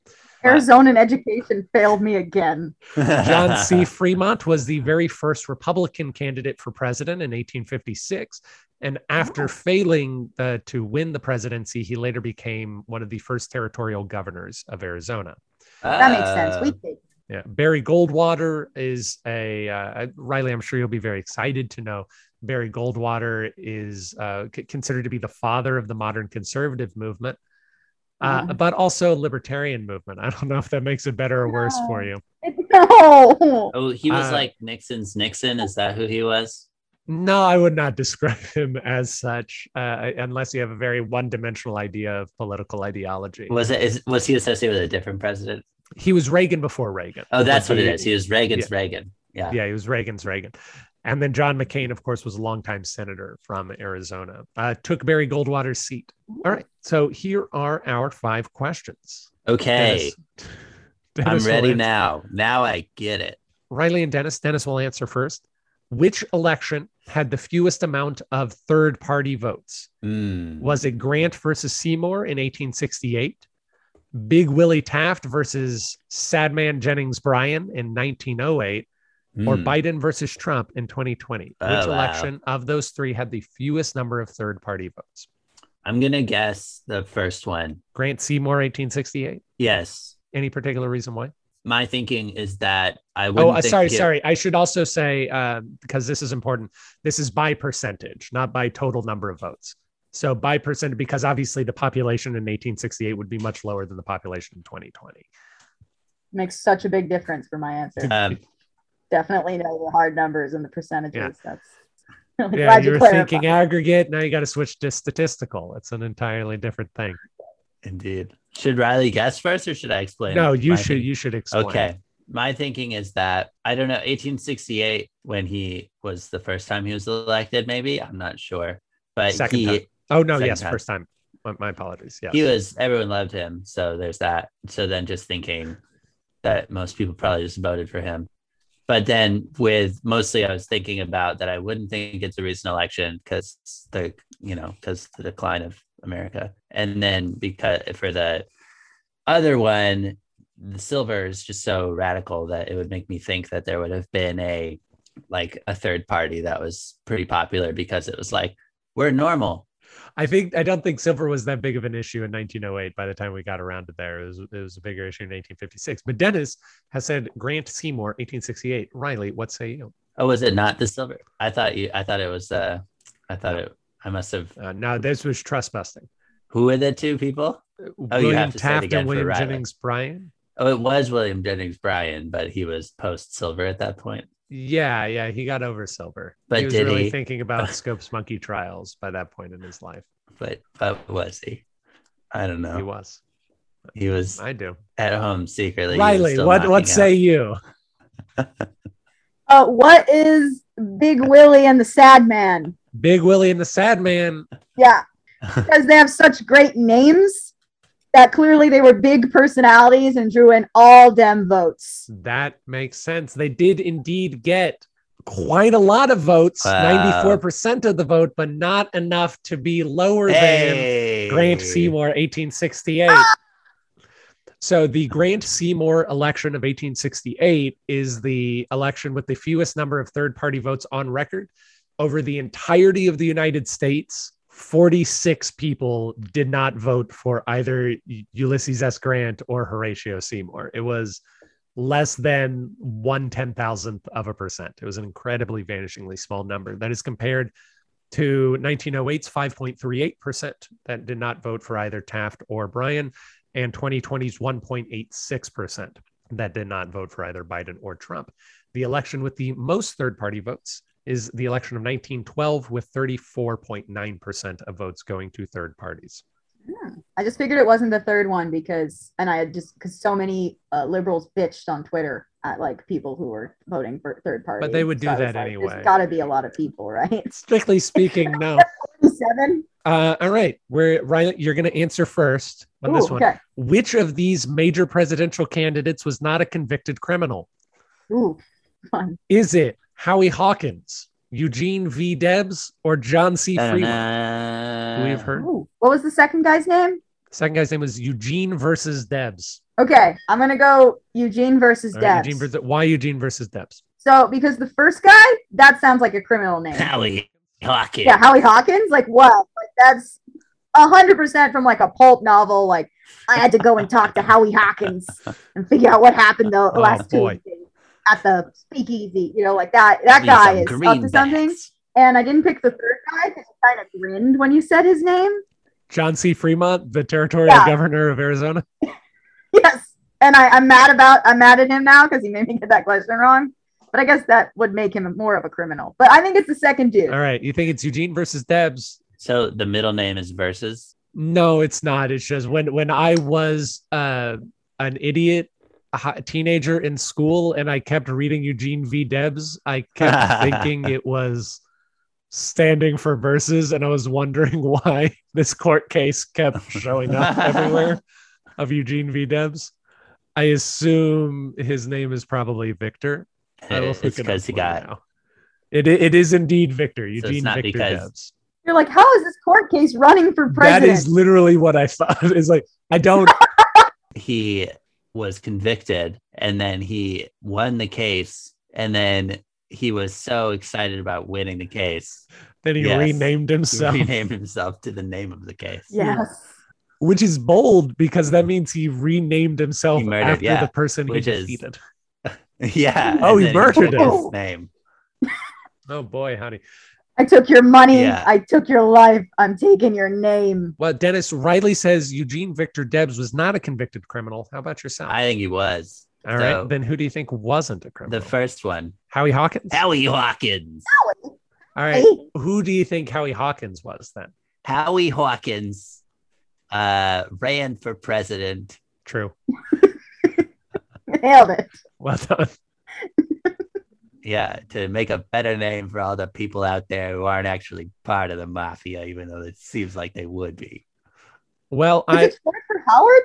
Arizonan education failed me again. [laughs] John C. Fremont was the very first Republican candidate for president in 1856. And after Oh. failing uh, to win the presidency, he later became one of the first territorial governors of Arizona. That makes sense. Uh, We think. Yeah, Barry Goldwater is a uh, Riley. I'm sure you'll be very excited to know Barry Goldwater is uh, c- considered to be the father of the modern conservative movement, uh, but also libertarian movement. I don't know if that makes it better or worse for you. No. Oh, he was Uh, like Nixon's Nixon. Is that who he was? No, I would not [laughs] describe him as such, uh, unless you have a very one-dimensional idea of political ideology. Was it? Is, was he associated with a different president? He was Reagan before Reagan. Oh, that's But what it he- is. He was Reagan's Reagan. Yeah. Yeah, he was Reagan's Reagan. And then John McCain, of course, was a longtime senator from Arizona. Uh, took Barry Goldwater's seat. All right. So here are our five questions. Okay, Dennis- I'm ready now. Now I get it. Riley and Dennis. Dennis will answer first. Which election had the fewest amount of third party votes? Mm. Was it Grant versus Seymour in 1868? Big Willie Taft versus Sadman Jennings Bryan in 1908? Or Mm. Biden versus Trump in 2020? Which Oh, wow. election of those three had the fewest number of third party votes? I'm gonna guess the first one. Grant Seymour, 1868. Yes. Any particular reason why? My thinking is that I Oh, wouldn't. uh, think sorry, he- sorry. I should also say, uh, because this is important, this is by percentage, not by total number of votes. So by percentage, because obviously the population in 1868 would be much lower than the population in 2020. Makes such a big difference for my answer. Um, Definitely know the hard numbers and the percentages. That's [laughs] really yeah, glad you you were clarified. thinking aggregate. Now you got to switch to statistical. It's an entirely different thing. indeed. Should Riley guess first, or should I explain? No, you should. thinking? You should explain. Okay. My thinking is that I don't know, 1868 when he was the first time he was elected, maybe I'm not sure, but Second he time. Oh no, yes, time. first time. My, my apologies. Yeah. he was everyone loved him, so there's that. So then just thinking that most people probably just voted for him, but then with mostly I was thinking about that I wouldn't think it's a recent election because the you know because the decline of America. And then because for the other one, the silver is just so radical that it would make me think that there would have been a like a third party that was pretty popular because it was like we're normal. I think I don't think silver was that big of an issue in 1908. By the time we got around to there, it was, it was a bigger issue in 1956. But Dennis has said Grant Seymour, 1868. Riley, what say you? Oh, was it not the silver? I thought you. I thought it was. Uh, I thought it. I must have. Uh, no, this was trust busting. Who were the two people? Oh, you have to Taft again and William. Jennings Bryan. Oh, it was William Jennings Bryan, but he was post silver at that point. Yeah, yeah, he got over silver. But he was did really he? thinking about [laughs] Scopes monkey trials by that point in his life. But but was he? I don't know. He was. He was I do. at home secretly. Riley, still what knocking what out. say you? [laughs] Uh, what is Big Willie and the Sad Man? Big Willie and the Sad Man. Yeah, because they have such great names that clearly they were big personalities and drew in all dem votes. That makes sense. They did indeed get quite a lot of votes, Wow. 94% of the vote, but not enough to be lower Hey. than Grant Seymour 1868. Ah! So the Grant Seymour election of 1868 is the election with the fewest number of third party votes on record over the entirety of the United States. 46 people did not vote for either Ulysses S. Grant or Horatio Seymour. It was less than one ten thousandth of a percent. It was an incredibly vanishingly small number. That is compared to 1908's 5.38% that did not vote for either Taft or Bryan, and 2020's 1.86% that did not vote for either Biden or Trump. The election with the most third party votes is the election of 1912, with 34.9% of votes going to third parties. I just figured it wasn't the third one because, and I had just because so many uh, liberals bitched on Twitter at like people who were voting for third party. But they would do was that like, anyway. There's got to be a lot of people, right? [laughs] Strictly speaking, no. Seven. Uh, all right, we're Riley. You're going to answer first on this one. okay. Which of these major presidential candidates was not a convicted criminal? Ooh, fun. Is it Howie Hawkins, Eugene V. Debs, or John C. Fremont? Da-da-da. We've heard. Ooh. What was the second guy's name? Second guy's name was Eugene versus Debs. Okay, I'm gonna go Eugene versus All right, Debs. Eugene versus, why Eugene versus Debs? so because the first guy, that sounds like a criminal name. Howie Hawkins. yeah, Howie Hawkins. Like what? Like that's a hundred percent from like a pulp novel. Like I had to go and talk to Howie Hawkins and figure out what happened the [laughs] Oh, last boy. Tuesday at the speakeasy. You know, like that. That These guy is up to something. And I didn't pick the third guy because he kind of grinned when you said his name. John C. Fremont, the territorial Yeah. governor of Arizona. [laughs] Yes. And I, I'm mad about I'm mad at him now because he made me get that question wrong. But I guess that would make him more of a criminal. But I think it's the second dude. All right, you think it's Eugene versus Debs? So the middle name is versus. No, it's not. It's just when when I was uh, an idiot a teenager in school and I kept reading Eugene V. Debs, I kept thinking [laughs] it was standing for verses, and I was wondering [laughs] why this court case kept showing up [laughs] everywhere of Eugene V. Debs. I assume his name is probably Victor. I will It's look it up because he got now. It, it is indeed Victor, it's Eugene not Victor because- Debs. You're like, how is this court case running for president? That is literally what I thought. Is like I don't he was convicted and then he won the case and then he was so excited about winning the case Then he Yes. renamed he himself, renamed himself to the name of the case yes. which is bold because that means he renamed himself He murdered, after yeah, the person which he is- defeated. [laughs] yeah Oh, he murdered took him. his name [laughs] Oh boy, honey. I took your money. Yeah. I took your life. I'm taking your name. Well, Dennis Riley says Eugene Victor Debs was not a convicted criminal. How about yourself? i think he was All right, so- then who do you think wasn't a criminal? the first one Howie Hawkins. howie hawkins All right, Hey, who do you think Howie Hawkins was then? howie hawkins uh ran for president True. [laughs] nailed it. Well done. Yeah to make a better name for all the people out there who aren't actually part of the mafia even though it seems like they would be Well, Is I it short for Howard?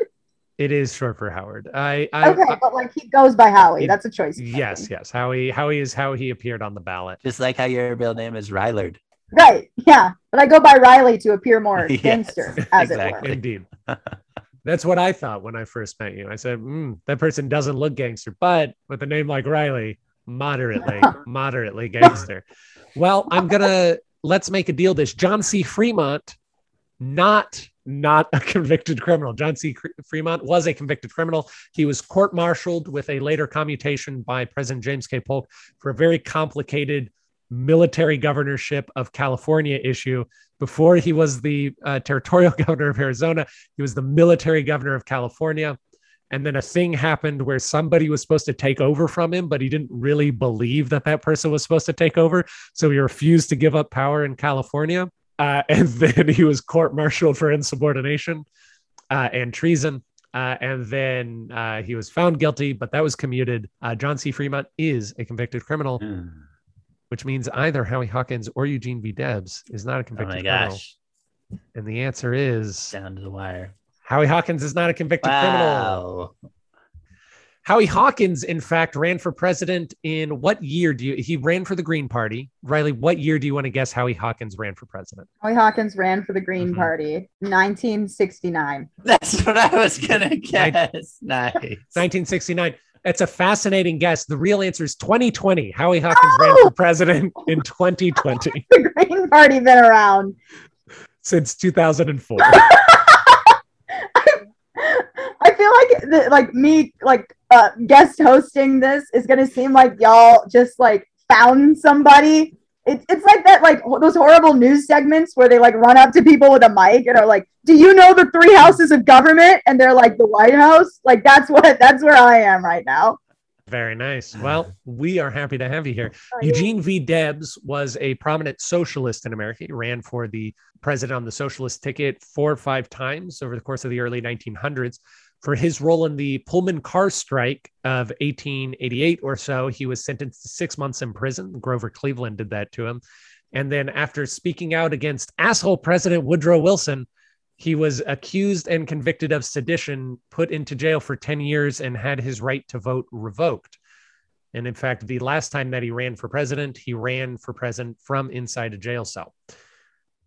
it is short for Howard. I, I, Okay, I- but like he goes by Howie. It- That's a choice. yes, yes. Howie, Howie is how he appeared on the ballot. just like how your real name is rylard Right. Yeah. But I go by Riley to appear more [laughs] Yes, gangster, as it were. exactly. Indeed. That's what I thought when I first met you. I said, mm, that person doesn't look gangster, but with a name like Riley, moderately, [laughs] moderately gangster. Well, I'm gonna let's make a deal. This John C. Fremont, not not a convicted criminal. John C. Fremont was a convicted criminal. He was court-martialed with a later commutation by President James K. Polk for a very complicated military governorship of California issue. Before he was the uh, territorial [laughs] governor of Arizona, he was the military governor of California. And then a thing happened where somebody was supposed to take over from him, but he didn't really believe that that person was supposed to take over. So he refused to give up power in California. Uh, [laughs] and then he was court martialed for insubordination uh, and treason. Uh, and then uh, he was found guilty, but that was commuted. Uh, John C. Fremont is a convicted criminal, Hmm. which means either Howie Hawkins or Eugene V. Debs is not a Oh convicted my criminal. gosh. And the answer is Down to the wire. Howie Hawkins is not a convicted criminal. Howie Hawkins, in fact, ran for president in what year do you? He ran for the Green Party. Riley, what year do you want to guess Howie Hawkins ran for president? Howie Hawkins ran for the Green Mhm. Party, 1969. That's what I was gonna guess. Nice. 1969. That's a fascinating guess. The real answer is 2020. Howie Hawkins ran Oh! for president in 2020 [laughs] The Green Party been around. since 2004. [laughs] [laughs] I feel like the, like me like uh, guest hosting this is gonna seem like y'all just like found somebody. It's it's like that like those horrible news segments where they like run up to people with a mic and are like, "Do you know the three houses of government?" And they're like, "The White House." Like that's what that's where I am right now. Very nice. Well, we are happy to have you here. [laughs] Oh, Eugene V. Debs was a prominent socialist in America. He ran for the president on the socialist ticket four or five times over the course of the early 1900s. For his role in the Pullman car strike of 1888 or so, he was sentenced to six months in prison. Grover Cleveland did that to him. And then, after speaking out against asshole President Woodrow Wilson, he was accused and convicted of sedition, put into jail for 10 years, and had his right to vote revoked. And in fact, the last time that he ran for president, he ran for president from inside a jail cell.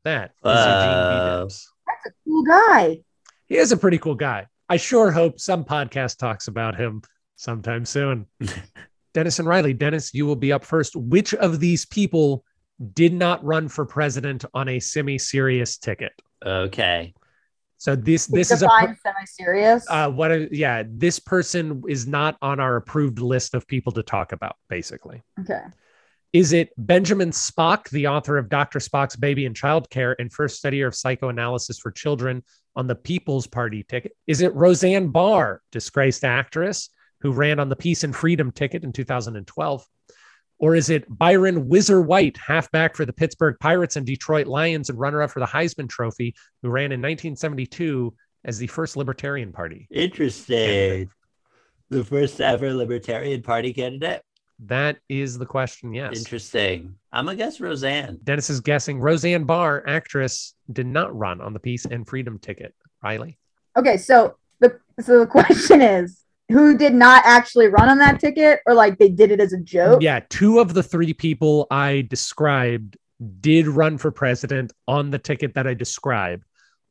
That is Eugene V. Debs. That's a cool guy. He is a pretty cool guy. I sure hope some podcast talks about him sometime soon. [laughs] Dennis and Riley. Dennis, you will be up first. Which of these people did not run for president on a semi-serious ticket? Okay. So this this is a semi-serious. uh, what? A, yeah, this person is not on our approved list of people to talk about. Basically, okay. is it Benjamin Spock, the author of Dr. Spock's Baby and Child Care and first studier of psychoanalysis for children on the People's Party ticket? Is it Roseanne Barr, disgraced actress who ran on the Peace and Freedom ticket in 2012? Or is it Byron Whizzer White, halfback for the Pittsburgh Pirates and Detroit Lions and runner up for the Heisman Trophy, who ran in 1972 as the first Libertarian Party? Interesting. The first ever Libertarian Party candidate. That is the question, yes. Interesting. I'm gonna guess Roseanne. Dennis is guessing Roseanne Barr, actress, did not run on the Peace and Freedom ticket. Riley. Okay, so the so the [laughs] question is, who did not actually run on that ticket, or like they did it as a joke? Yeah, two of the three people I described did run for president on the ticket that I described.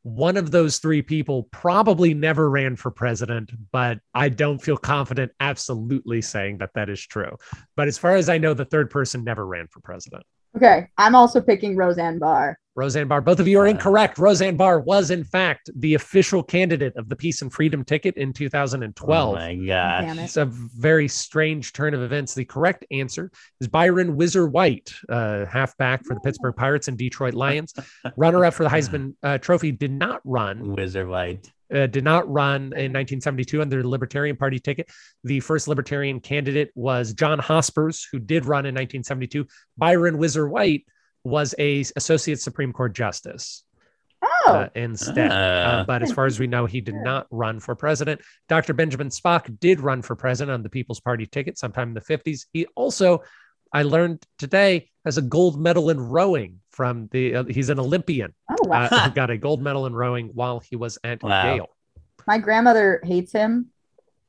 One of those three people probably never ran for president, but I don't feel confident absolutely saying that that is true. But as far as I know, the third person never ran for president. Okay, I'm also picking Roseanne Barr. Roseanne Barr. Both of you are Uh, incorrect. Roseanne Barr was, in fact, the official candidate of the Peace and Freedom ticket in Oh 2012. my Damn gosh. it. It's a very strange turn of events. The correct answer is Byron Whizzer White, uh, halfback for the Pittsburgh Pirates and Detroit Lions. Runner up for the Heisman uh, Trophy did not run, Wizard White. uh, did not run in 1972 under the Libertarian Party ticket. The first Libertarian candidate was John Hospers, who did run in 1972. Byron Whizzer White was a associate Supreme Court justice Oh, uh, instead. Uh, Ah. but as far as we know, he did not run for president. Dr. Benjamin Spock did run for president on the People's Party ticket sometime in the 50s. He also, I learned today, has a gold medal in rowing from the, uh, he's an Olympian, oh wow. uh, got a gold medal in rowing while he was at Wow. Yale. My grandmother hates him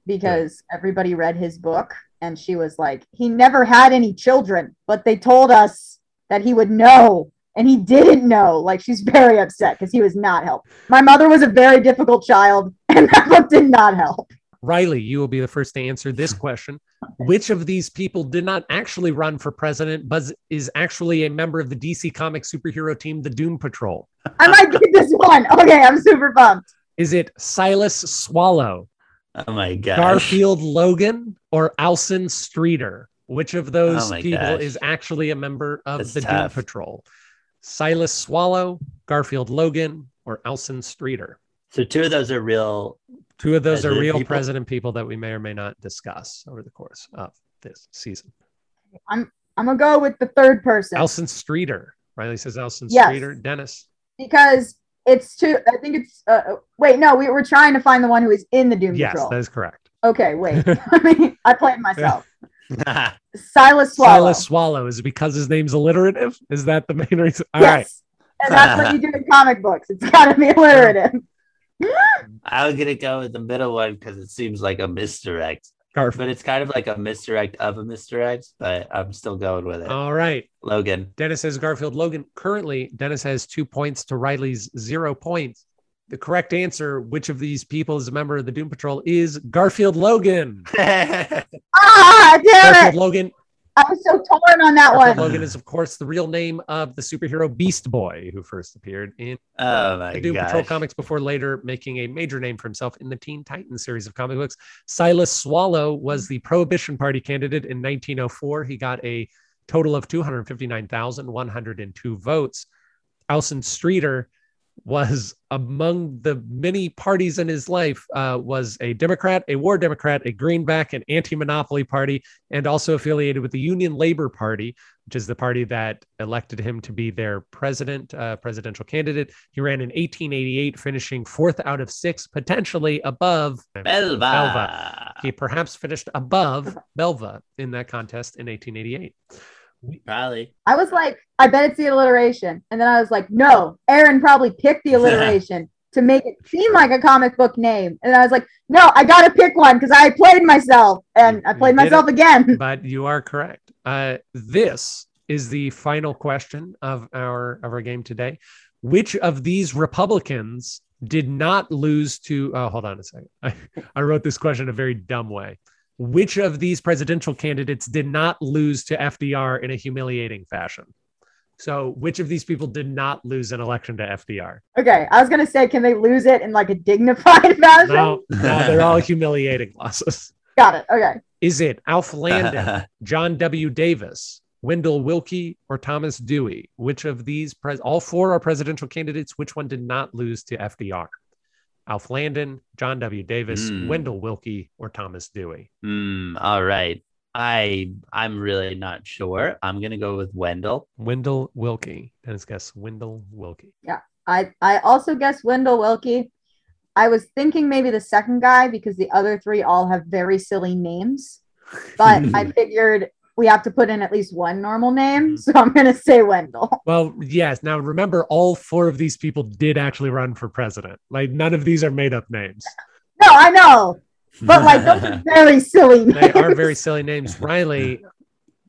because everybody read his book and she was like, he never had any children, but they told us that he would know and he didn't know. Like she's very upset because he was not helped. My mother was a very difficult child, [laughs] and that book did not help. Riley, you will be the first to answer this question. Which of these people did not actually run for president, but is actually a member of the DC comic superhero team, the Doom Patrol? I might get this one. Okay, I'm super pumped. Is it Silas Swallow, Oh my gosh. Garfield Logan, or Alson Streeter? Which of those Oh people gosh. is actually a member of That's the tough. Doom Patrol? Silas Swallow, Garfield Logan, or Alson Streeter? So two of those are real. Two of those are real people? president people that we may or may not discuss over the course of this season. I'm I'm gonna go with the third person Alson Streeter. Riley says Alson Yes. Streeter. Dennis. because it's two. I think it's. Uh, wait, no, we were trying to find the one who is in the Doom Yes, Patrol. that is correct. Okay, wait. [laughs] [laughs] I mean, I played myself. [laughs] Silas Swallow. Silas Swallow. Is it because his name's alliterative? Is that the main reason? All right. yes. And that's what you do in comic books. It's got to be alliterative. [laughs] I was gonna go with the middle one because it seems like a misdirect, Garf. but it's kind of like a misdirect of a misdirect. But I'm still going with it. All right. Logan. Dennis has Garfield Logan. Currently, Dennis has two points to Riley's zero points. The correct answer, which of these people is a member of the Doom Patrol, is Garfield Logan. [laughs] Ah, damn Garfield it! Logan. I was so torn on that Garfield one. Logan is, of course, the real name of the superhero Beast Boy, who first appeared in oh my the Doom Patrol comics before later making a major name for himself in the Teen Titans series of comic books. Silas Swallow was the Prohibition Party candidate in 1904. He got a total of 259,102 votes. Alson Streeter was among the many parties in his life uh, was a democrat a war democrat a greenback an anti-monopoly party and also affiliated with the union labor party which is the party that elected him to be their president uh, presidential candidate he ran in 1888 finishing fourth out of six potentially above Belva. Belva. he perhaps finished above belva in that contest in 1888 Probably. I was like, I bet it's the alliteration. And then I was like, no, Aaron probably picked the [laughs] alliteration to make it seem like a comic book name. And I was like, no, I got to pick one because I played myself and I played did myself again. [laughs] but you are correct. Uh, this is the final question of our of our game today. Which of these Republicans did not lose to? Oh, hold on a second. [laughs] I, I wrote this question a very dumb way. Which of these presidential candidates did not lose to FDR in a humiliating fashion? So, which of these people did not lose an election to FDR? Okay. I was going to say, can they lose it in like a dignified [laughs] fashion? No, no, they're all [laughs] humiliating losses. Got it. Okay. Is it Alf Landon, [laughs] John W. Davis, Wendell Willkie, or Thomas Dewey? Which of these, pres- all four are presidential candidates. Which one did not lose to FDR? Alf Landon, John W. Davis, Hmm. Wendell Willkie, or Thomas Dewey? Hmm. all right. I I'm really not sure. I'm gonna go with Wendell. Wendell Willkie. Dennis guess Wendell Willkie. Yeah. I, I also guess Wendell Willkie. I was thinking maybe the second guy because the other three all have very silly names. But I [laughs] figured we have to put in at least one normal name. Mhm. [laughs] So I'm going to say Wendell. Well, yes. Now remember, all four of these people did actually run for president. Like none of these are made up names. No, I know. But like those are [laughs] very silly names. They are very silly names. Riley,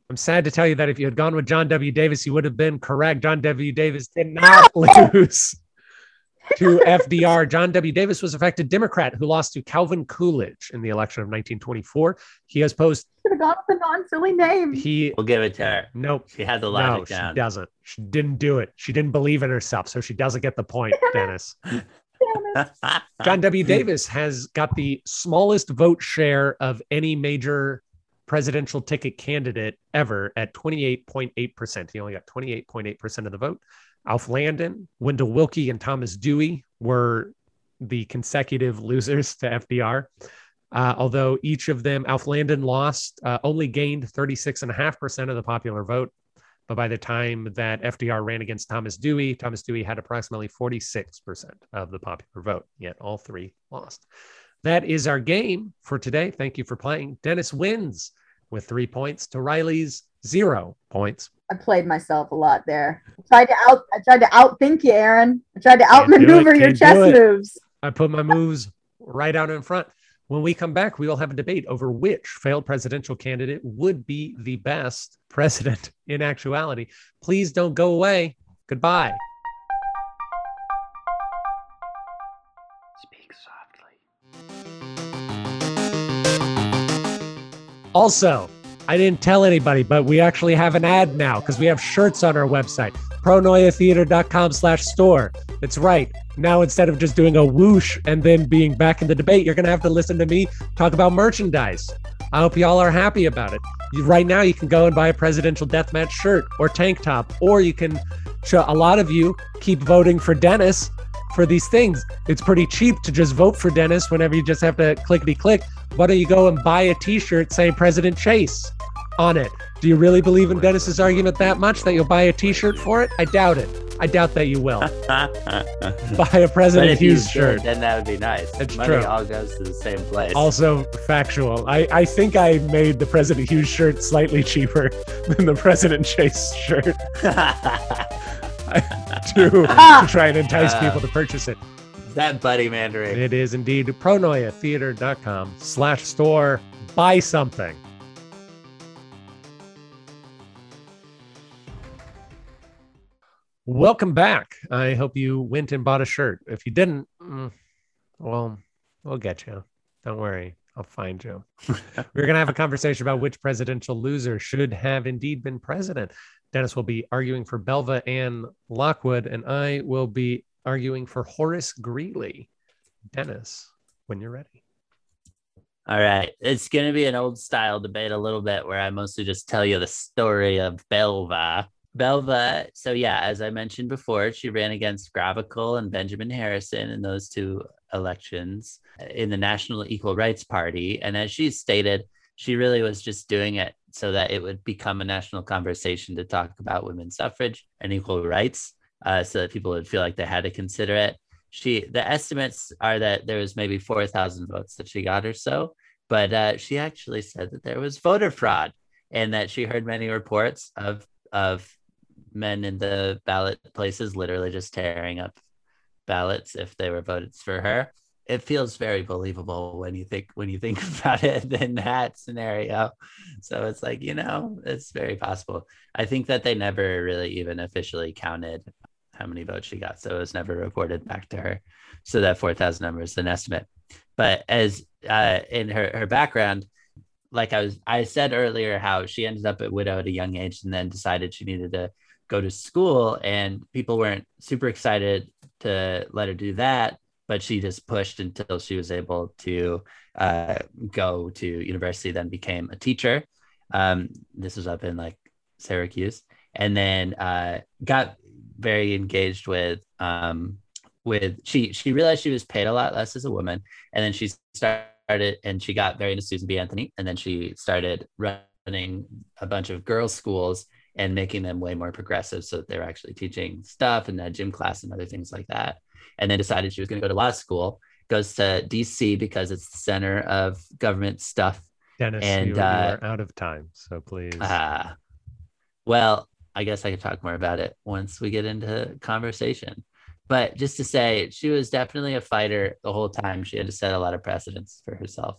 I'm sad to tell you that if you had gone with John W. Davis, you would have been correct. John W. Davis did not [laughs] lose to FDR. John W. Davis was in fact a Democrat who lost to Calvin Coolidge in the election of 1924. He has posed should have gone with a non-silly name. he We'll give it to her. nope. She had the No, logic she doesn't. She didn't do it. She didn't believe in herself, so she doesn't get the point, [laughs] Dennis. [laughs] John W. Davis has got the smallest vote share of any major presidential ticket candidate ever at 28.8%. He only got 28.8% of the vote. Alf Landon, Wendell Willkie, and Thomas Dewey were the consecutive losers to FDR. Uh, although each of them, Alf Landon lost, uh, only gained 36.5% of the popular vote. But by the time that FDR ran against Thomas Dewey, Thomas Dewey had approximately 46% of the popular vote, yet all three lost. That is our game for today. Thank you for playing. Dennis wins with three points to Riley's zero points. I played myself a lot there. I tried to out I tried to outthink you, Aaron. I tried to Can't do it, outmaneuver your chess moves. I put my moves right out in front. When we come back, we will have a debate over which failed presidential candidate would be the best president in actuality. Please don't go away. Goodbye. Also, I didn't tell anybody, but we actually have an ad now because we have shirts on our website, pronoiatheater.com slash store. That's right. Now, instead of just doing a whoosh and then being back in the debate, you're going to have to listen to me talk about merchandise. I hope y'all are happy about it. You- Right now, you can go and buy a presidential deathmatch shirt or tank top, or you can, a lot of you keep voting for Dennis for these things. It's pretty cheap to just vote for Dennis whenever you just have to clickety click. Why don't you go and buy a t shirt saying President Chase on it? Do you really believe in Dennis's argument that much that you'll buy a t shirt for it? I doubt it. I doubt that you will. [laughs] buy a President Hughes did, shirt. then that would be nice. It's Money true. all goes to the same place. Also factual. I, I think I made the President Hughes shirt slightly cheaper [laughs] than the President Chase shirt [laughs] to, to try and entice Uh, people to purchase it. That buddy Mandarin. It is indeed pronoiatheater.com slash store. Buy something. Welcome back. I hope you went and bought a shirt. If you didn't, mm, well, we'll get you. Don't worry. I'll find you. [laughs] We're going to have a conversation about which presidential loser should have indeed been president. Dennis will be arguing for Belva Ann Lockwood, and I will be arguing for Horace Greeley. Dennis, when you're ready. All right. It's going to be an old style debate a little bit where I mostly just tell you the story of Belva. Belva, so yeah, as I mentioned before, she ran against Grover Cleveland Benjamin Harrison in those two elections in the National Equal Rights Party. And as she stated, she really was just doing it so that it would become a national conversation to talk about women's suffrage and equal rights uh, so that people would feel like they had to consider it. She the estimates are that there was maybe 4000 votes that she got or so but uh, she actually said that there was voter fraud and that she heard many reports of of men in the ballot places literally just tearing up ballots if they were voted for her. It feels very believable when you think when you think [laughs] about it in that scenario. So it's like you know it's very possible. I think that they never really even officially counted how many votes she got. So it was never reported back to her. So that 4,000 number is an estimate. But as uh, in her, her background, like I was, I said earlier how she ended up at widow at a young age and then decided she needed to go to school and people weren't super excited to let her do that. But she just pushed until she was able to uh, go to university, then became a teacher. Um, this was up in like Syracuse and then uh, got very engaged with um with she she realized she was paid a lot less as a woman and then she started and she got very into Susan B. Anthony and then she started running a bunch of girls schools and making them way more progressive so that they were actually teaching stuff and had gym class and other things like that and then decided she was going to go to law school goes to DC because it's the center of government stuff Dennis, And, you, you uh, are out of time. So please. Ah, well, I guess I could talk more about it once we get into conversation. But just to say, she was definitely a fighter the whole time. She had to set a lot of precedents for herself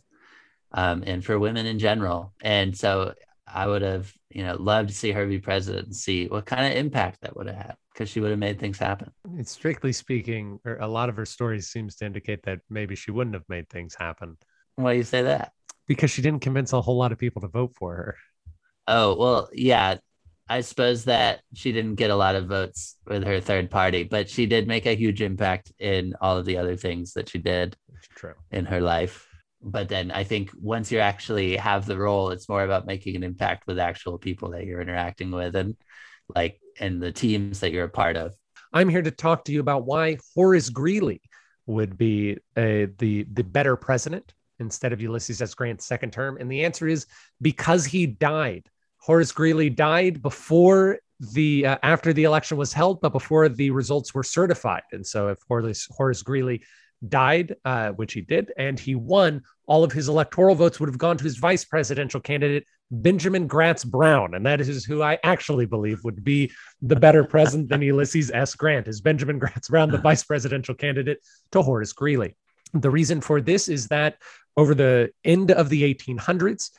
um, and for women in general. And so I would have, you know, loved to see her be president and see what kind of impact that would have had because she would have made things happen. It's strictly speaking, or a lot of her stories seems to indicate that maybe she wouldn't have made things happen Why do you say that? because she didn't convince a whole lot of people to vote for her. Oh, well, yeah. I suppose that she didn't get a lot of votes with her third party, but she did make a huge impact in all of the other things that she did true. in her life. But then I think once you actually have the role, it's more about making an impact with actual people that you're interacting with and like and the teams that you're a part of. I'm here to talk to you about why Horace Greeley would be uh, the the better president instead of Ulysses S. Grant's second term, and the answer is because he died. Horace Greeley died before the uh, after the election was held, but before the results were certified. And so, if Horace Horace Greeley died, uh, which he did, and he won, all of his electoral votes would have gone to his vice presidential candidate, Benjamin Gratz Brown, and that is who I actually believe would be the better [laughs] president than Ulysses S. Grant. Is Benjamin Gratz Brown the vice presidential candidate to Horace Greeley? The reason for this is that over the end of the 1800s,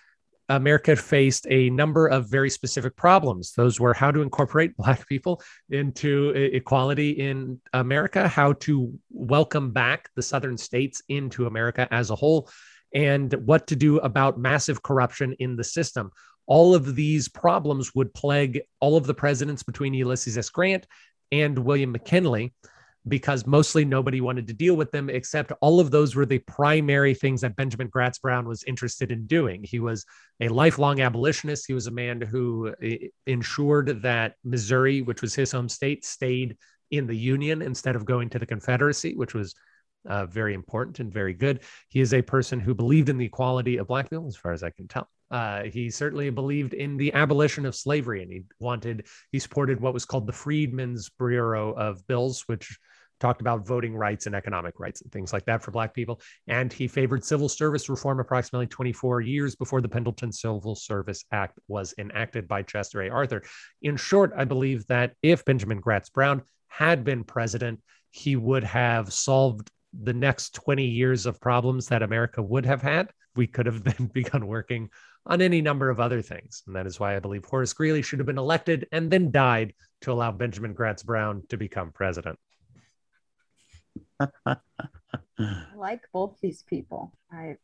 America faced a number of very specific problems. Those were how to incorporate [laughs] Black people into equality in America, how to welcome back the Southern states into America as a whole, and what to do about massive corruption in the system. All of these problems would plague all of the presidents between Ulysses S. Grant and William McKinley because mostly nobody wanted to deal with them, except all of those were the primary things that Benjamin Gratz Brown was interested in doing. He was a lifelong abolitionist. He was a man who eh, ensured that Missouri, which was his home state, stayed in the Union instead of going to the Confederacy, which was uh, very important and very good. He is a person who believed in the equality of Black people, as far as I can tell. Uh, he certainly believed in the abolition of slavery, and he wanted he supported what was called the Freedmen's Bureau of Bills, which talked about voting rights and economic rights and things like that for Black people. And he favored civil service reform approximately 24 years before the Pendleton Civil Service Act was enacted by Chester A. Arthur. In short, I believe that if Benjamin Gratz Brown had been president, he would have solved the next 20 years of problems that America would have had. We could have [laughs] then begun working on any number of other things. And that is why I believe Horace Greeley should have been elected and then died to allow Benjamin Gratz Brown to become president. I like both these people. I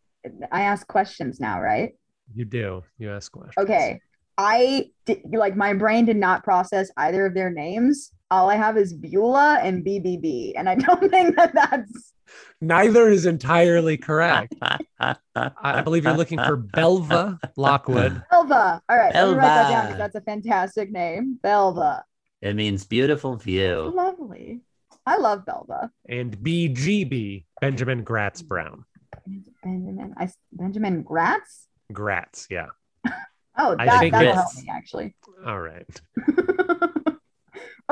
I ask questions now, right? You do. You ask questions. Okay. I did, like my brain did not process either of their names. All I have is Beulah and BBB, and I don't [laughs] think that that's. Neither is entirely correct. I believe you're looking for Belva Lockwood. Belva. All right, Belva. let me write that down that's a fantastic name. Belva. It means beautiful view. Lovely. I love Belva. And BGB, Benjamin Gratz Brown. Benjamin, I, Benjamin Gratz? Gratz, yeah. [laughs] oh, that, I think that'll help me actually. All right. [laughs]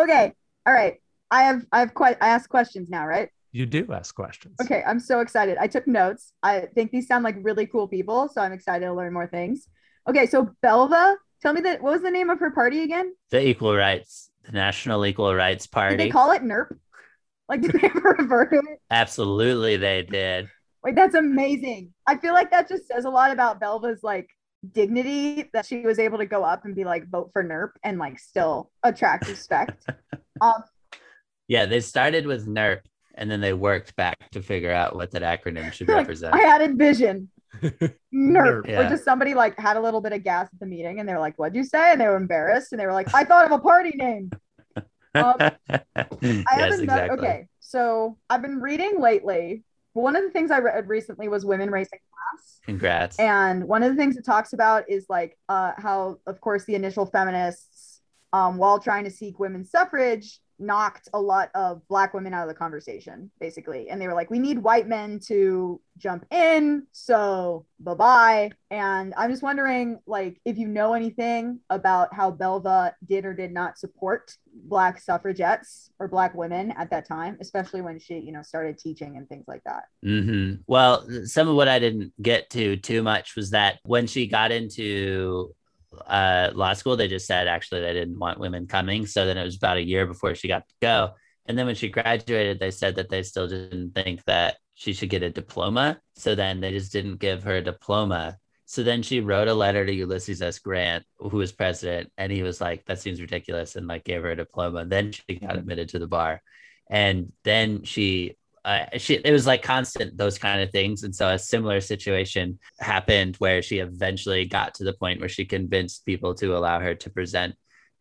okay. All right. I have I have quite I ask questions now, right? You do ask questions. Okay, I'm so excited. I took notes. I think these sound like really cool people, so I'm excited to learn more things. Okay, so Belva, tell me that what was the name of her party again? The Equal Rights, the National Equal Rights Party. Did they call it NERP? Like, [laughs] did they ever refer to it? Absolutely, they did. Like, that's amazing. I feel like that just says a lot about Belva's like dignity that she was able to go up and be like, vote for NERP and like still attract respect. [laughs] um, yeah, they started with NERP and then they worked back to figure out what that acronym [laughs] should represent. I added vision. NERP. Yeah. Or just somebody like had a little bit of gas at the meeting and they were like, What'd you say? And they were embarrassed and they were like, I thought of a party name. Um, [laughs] yes, exactly. okay, so I've been reading lately. One of the things I read recently was Women, Race and Class. Congrats. And one of the things it talks about is like uh, how, of course, the initial feminists, um, while trying to seek women's suffrage, knocked a lot of black women out of the conversation basically. And they were like we need white men to jump in so bye-bye. And i'm just wondering like if you know anything about how belva did or did not support black suffragettes or black women at that time especially when she you know started teaching and things like that. Mm-hmm. well some of what i didn't get to too much was that when she got into uh, law school, they just said actually they didn't want women coming. So then it was about a year before she got to go. And then when she graduated, they said that they still didn't think that she should get a diploma. So then they just didn't give her a diploma. So then she wrote a letter to Ulysses S. Grant, who was president, and he was like, "That seems ridiculous," and like gave her a diploma. And then she got admitted to the bar, and then she uh, she it was like constant those kind of things. And so a similar situation happened where she eventually got to the point where she convinced people to allow her to present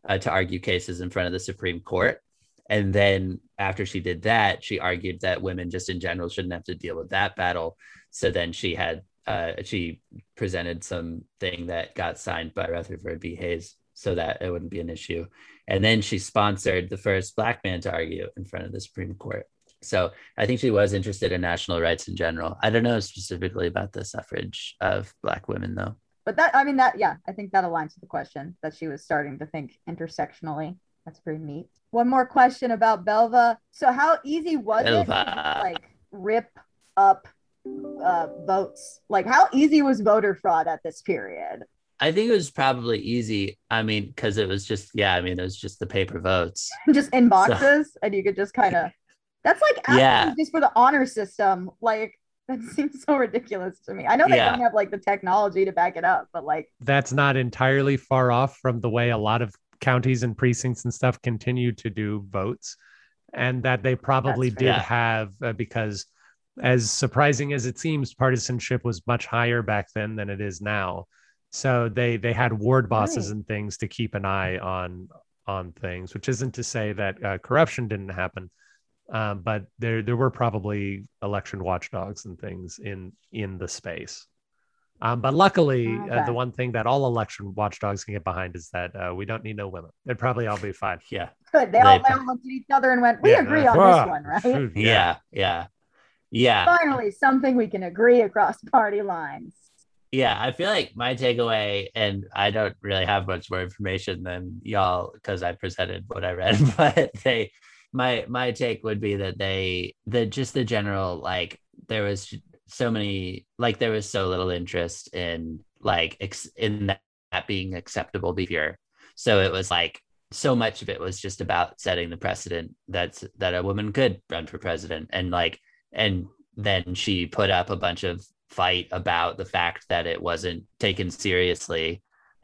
uh, to argue cases in front of the supreme court. And then after she did that she argued that women just in general shouldn't have to deal with that battle. So then she had uh, she presented something that got signed by rutherford b. Hayes so that it wouldn't be an issue. And then she sponsored the first black man to argue in front of the supreme court so I think she was interested in national rights in general. I don't know specifically about the suffrage of Black women, though. But that, I mean, that, yeah, I think that aligns with the question that she was starting to think intersectionally. That's pretty neat. One more question about Belva. So, how easy was Belva. it to like rip up uh, votes? Like, how easy was voter fraud at this period? I think it was probably easy. I mean, because it was just, yeah, I mean, it was just the paper votes. [laughs] just in boxes, so. and you could just kind of that's like yeah. just for the honor system. Like [laughs] That seems so ridiculous to me. I know they Yeah. don't have like the technology to back it up, but like, That's not entirely far off from the way a lot of counties and precincts and stuff continue to do votes, and that they probably did. Yeah. have uh, because, as surprising as it seems, partisanship was much higher back then than it is now. So they they had ward bosses Right. and things to keep an eye on on things, which isn't to say that uh, corruption didn't happen. Um, but there there were probably election watchdogs and things in in the space. Um, but luckily, uh, the one thing that all election watchdogs can get behind is that uh, we don't need no women. They'd probably all be fine. [laughs] Yeah. good. They all, They- they all looked at each other and went, "We Yeah, agree uh, on ah, this [laughs] one, right?" [laughs] Yeah. Yeah. Yeah. Finally, something we can agree across party lines. Yeah, I feel like my takeaway, and I don't really have much more information than y'all because I presented what I read, but they, my my take would be that they, the just the general like there was so many like there was so little interest in like ex, in that, that being acceptable behavior, so it was like so much of it was just about setting the precedent that's that a woman could run for president. And like and then she put up a bunch of fight about the fact that it wasn't taken seriously.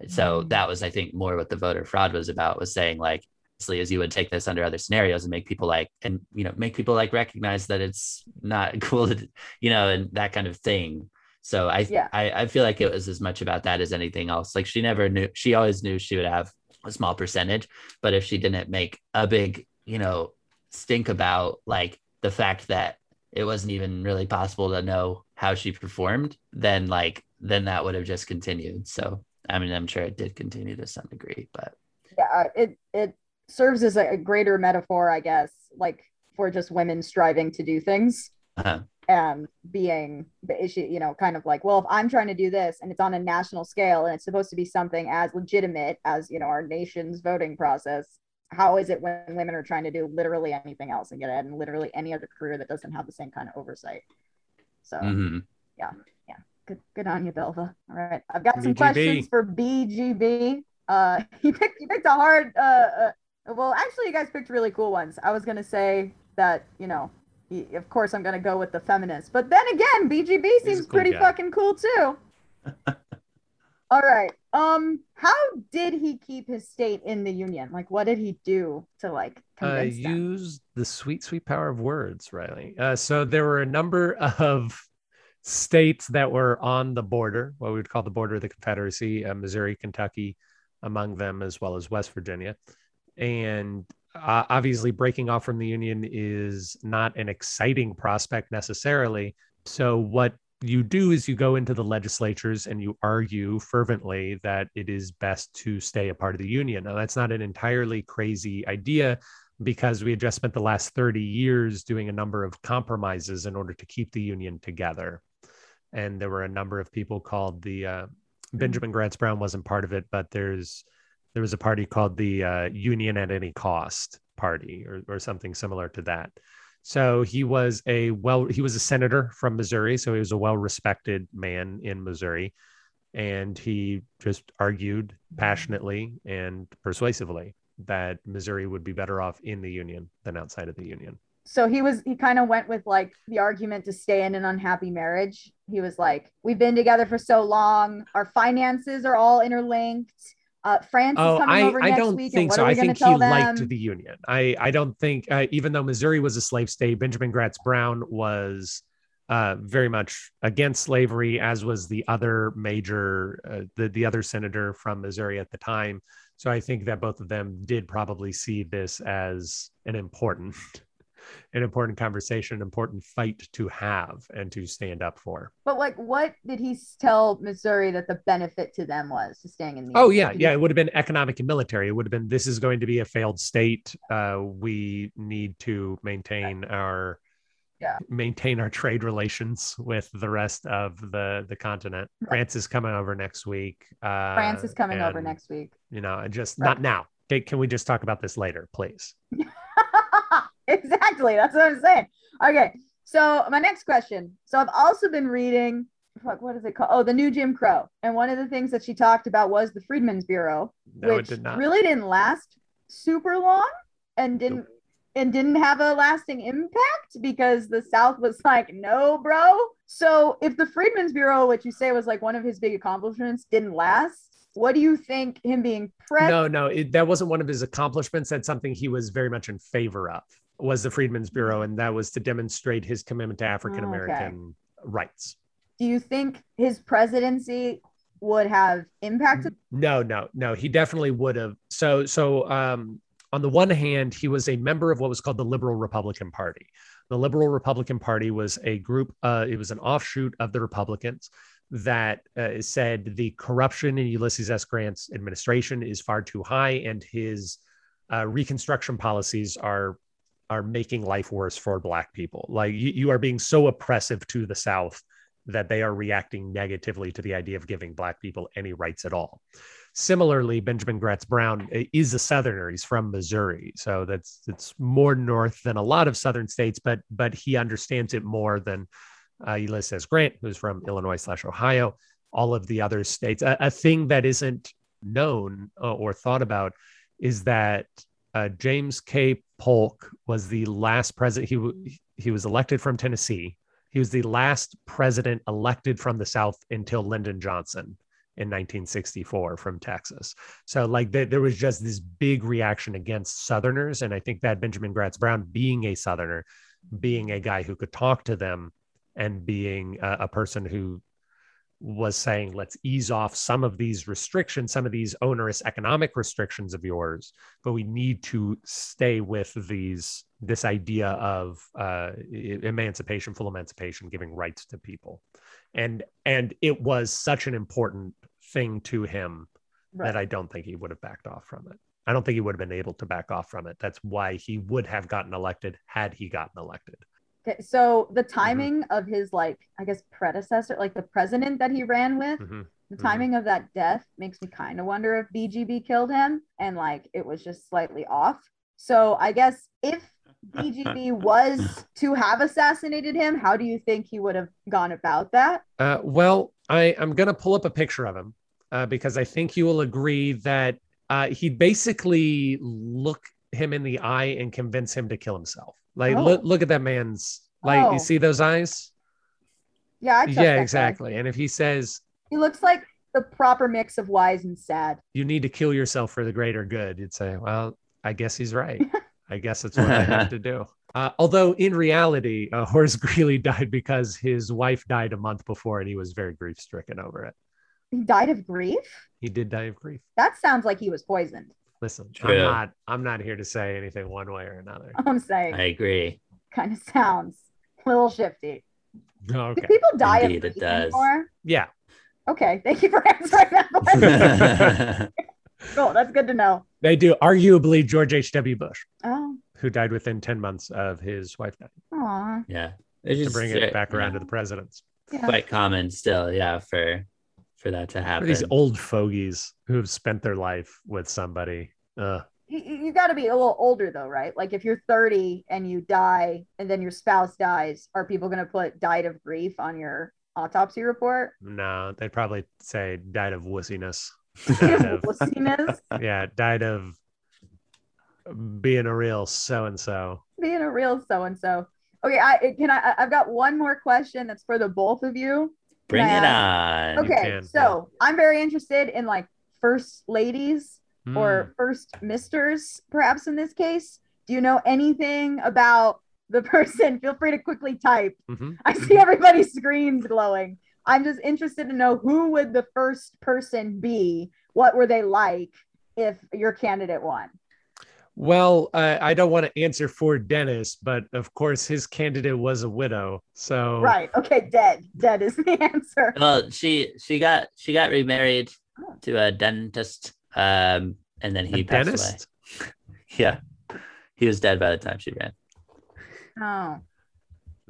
So Mm. that was i think more what the voter fraud was about was saying like obviously as you would take this under other scenarios and make people like and you know make people like recognize that it's not [laughs] cool to you know and that kind of thing. So i Yeah. I, I feel like it was as much about that as anything else. Like she never knew she always knew she would have a small percentage but if she didn't make a big you know stink about like the fact that it wasn't even really possible to know how she performed then like then that would have just continued. So i mean i'm sure it did continue to some degree but Yeah, it it serves as a, a greater metaphor, I guess, like for just women striving to do things uh, and being the issue, you know, kind of like, well, if I'm trying to do this and it's on a national scale and it's supposed to be something as legitimate as, you know, our nation's voting process, how is it when women are trying to do literally anything else and get ahead in literally any other career that doesn't have the same kind of oversight? So mhm. Yeah, yeah. Good, good on you, Belva. All right, I've got some BGB. questions for BGB. Uh, [laughs] you picked you picked a hard. Uh, uh, well, actually, you guys picked really cool ones. I was gonna say that you know, of course, I'm gonna go with the feminists, but then again, BGB seems cool pretty guy. fucking cool too. [laughs] All right. Um, how did he keep his state in the union? Like, what did he do to like uh, convince use the sweet, sweet power of words, Riley. Uh, so there were a number of states that were on the border, what we would call the border of the Confederacy, uh, Missouri, Kentucky, among them, as well as West Virginia. And uh, obviously, breaking off from the Union is not an exciting prospect necessarily. So, what you do is you go into the legislatures and you argue fervently that it is best to stay a part of the Union. Now, that's not an entirely crazy idea because we had just spent the last 30 years doing a number of compromises in order to keep the union together. And there were a number of people called the uh, Benjamin Gratz Brown wasn't part of it, but there's there was a party called the uh, Union at Any Cost Party or, or something similar to that. So he was a well he was a senator from Missouri, so he was a well respected man in Missouri, and he just argued passionately and persuasively that Missouri would be better off in the union than outside of the union. so he was he kind of went with like the argument to stay in an unhappy marriage he was like we've been together for so long our finances are all interlinked uh france is Oh, coming I, over I next don't week think and so. I think he them liked the union. I, I don't think, uh, even though Missouri was a slave state, Benjamin Gratz Brown was uh, very much against slavery, as was the other major, uh, the, the other senator from Missouri at the time. So I think that both of them did probably see this as an important, an important conversation, an important fight to have and to stand up for. but like what did he tell missouri that the benefit to them was to staying in the Oh yeah, yeah. It would have been economic and military. It would have been this is going to be a failed state. Uh, we need to maintain our Yeah. maintain our trade relations with the rest of the the continent. Right. France is coming over next week. Uh, france is coming over next week You know, just Right. not now. Okay, can we just talk about this later, please? [laughs] [laughs] exactly. That's what I'm saying. Okay. So my next question. So I've also been reading fuck, what is it called? Oh, the new Jim Crow. And one of the things that she talked about was the Freedmen's Bureau, No, it which did not. really didn't last super long and didn't and didn't have a lasting impact because the South was like, no, bro, So if the Freedmen's Bureau, which you say was like one of his big accomplishments, didn't last, what do you think him being president? No, no, it, that wasn't one of his accomplishments. That's something he was very much in favor of. Was the Freedmen's Bureau, and that was to demonstrate his commitment to African American rights. Do you think his presidency would have impacted? No, no, no. He definitely would have. So, so um, on the one hand, he was a member of what was called the Liberal Republican Party. The Liberal Republican Party was a group. Uh, it was an offshoot of the Republicans that uh, said the corruption in Ulysses S. Grant's administration is far too high, and his uh, Reconstruction policies are are making life worse for Black people. Like you, you are being so oppressive to the South that they are reacting negatively to the idea of giving Black people any rights at all. Similarly, Benjamin Gratz Brown is a Southerner. He's from Missouri, so that's it's more north than a lot of Southern states, but but he understands it more than uh, Ulysses Grant, who's from Illinois slash Ohio. All of the other states. A, a thing that isn't known uh, or thought about is that uh, James K. Polk was the last president. He w- he was elected from Tennessee. He was the last president elected from the South until Lyndon Johnson in 1964 from Texas. So like th- there was just this big reaction against Southerners, and I think that Benjamin Gratz Brown, being a Southerner, being a guy who could talk to them, and being a, a person who was saying, let's ease off some of these restrictions, some of these onerous economic restrictions of yours, but we need to stay with these this idea of uh, emancipation, full emancipation, giving rights to people, and and it was such an important thing to him right. that I don't think he would have backed off from it. I don't think he would have been able to back off from it. That's why he would have gotten elected had he gotten elected. Okay, so the mm-hmm. timing mm-hmm. of his like I guess predecessor, like the president that he ran with, mm-hmm. the mm-hmm. timing mm-hmm. of that death makes me kind of wonder if BGB killed him and like it was just slightly off. So I guess if BGB [laughs] was to have assassinated him, how do you think he would have gone about that? Uh, well, I I'm gonna pull up a picture of him uh, because I think you will agree that uh, he basically look him in the eye and convince him to kill himself. Like oh. look look at that man's like oh. you see those eyes? Yeah, yeah, exactly. Guy. And if he says he looks like the proper mix of wise and sad. You need to kill yourself for the greater good. You'd say, well, I guess he's right. I guess that's what I have to [laughs] do. Uh, although in reality, uh, Horace Greeley [laughs] died because his wife died a month before, and he was very grief stricken over it. He died of grief. He did die of grief. That sounds like he was poisoned. Listen, True. I'm not I'm not here to say anything one way or another. I'm saying I agree. Kind of sounds a little shifty. Okay. Do people die Indeed, of it does. Anymore? Yeah. Okay. Thank you for [laughs] answering that question. [laughs] cool. That's good to know. They do. Arguably, George H.W. Bush. Oh. Who died within 10 months of his wife dying. Aww. Yeah. to bring it back around yeah. to the presidents. Yeah. Quite common still, yeah, for for that to happen. These old fogies who have spent their life with somebody. Uh, you, you got to be a little older though, right? Like if you're 30 and you die and then your spouse dies, are people going to put died of grief on your autopsy report? No, they'd probably say died of wussiness. [laughs] Died of, [laughs] wussiness? yeah, died of being a real so and so. Being a real so and so. Okay, I can I I've got one more question that's for the both of you. Bring it on. Okay, so I'm very interested in like first ladies mm. or first misters, perhaps in this case. Do you know anything about the [laughs] person? Feel free to quickly type. Mm-hmm. [laughs] I see everybody's screens glowing. I'm just interested to know who would the first person be? What were they like if your candidate won? Well, uh, I don't want to answer for Dennis, but of course his candidate was a widow. So right, okay, dead, dead is the [laughs] answer. Well, she she got she got remarried oh. to a dentist, um, and then he a passed dentist? away. [laughs] yeah, he was dead by the time she ran. Oh,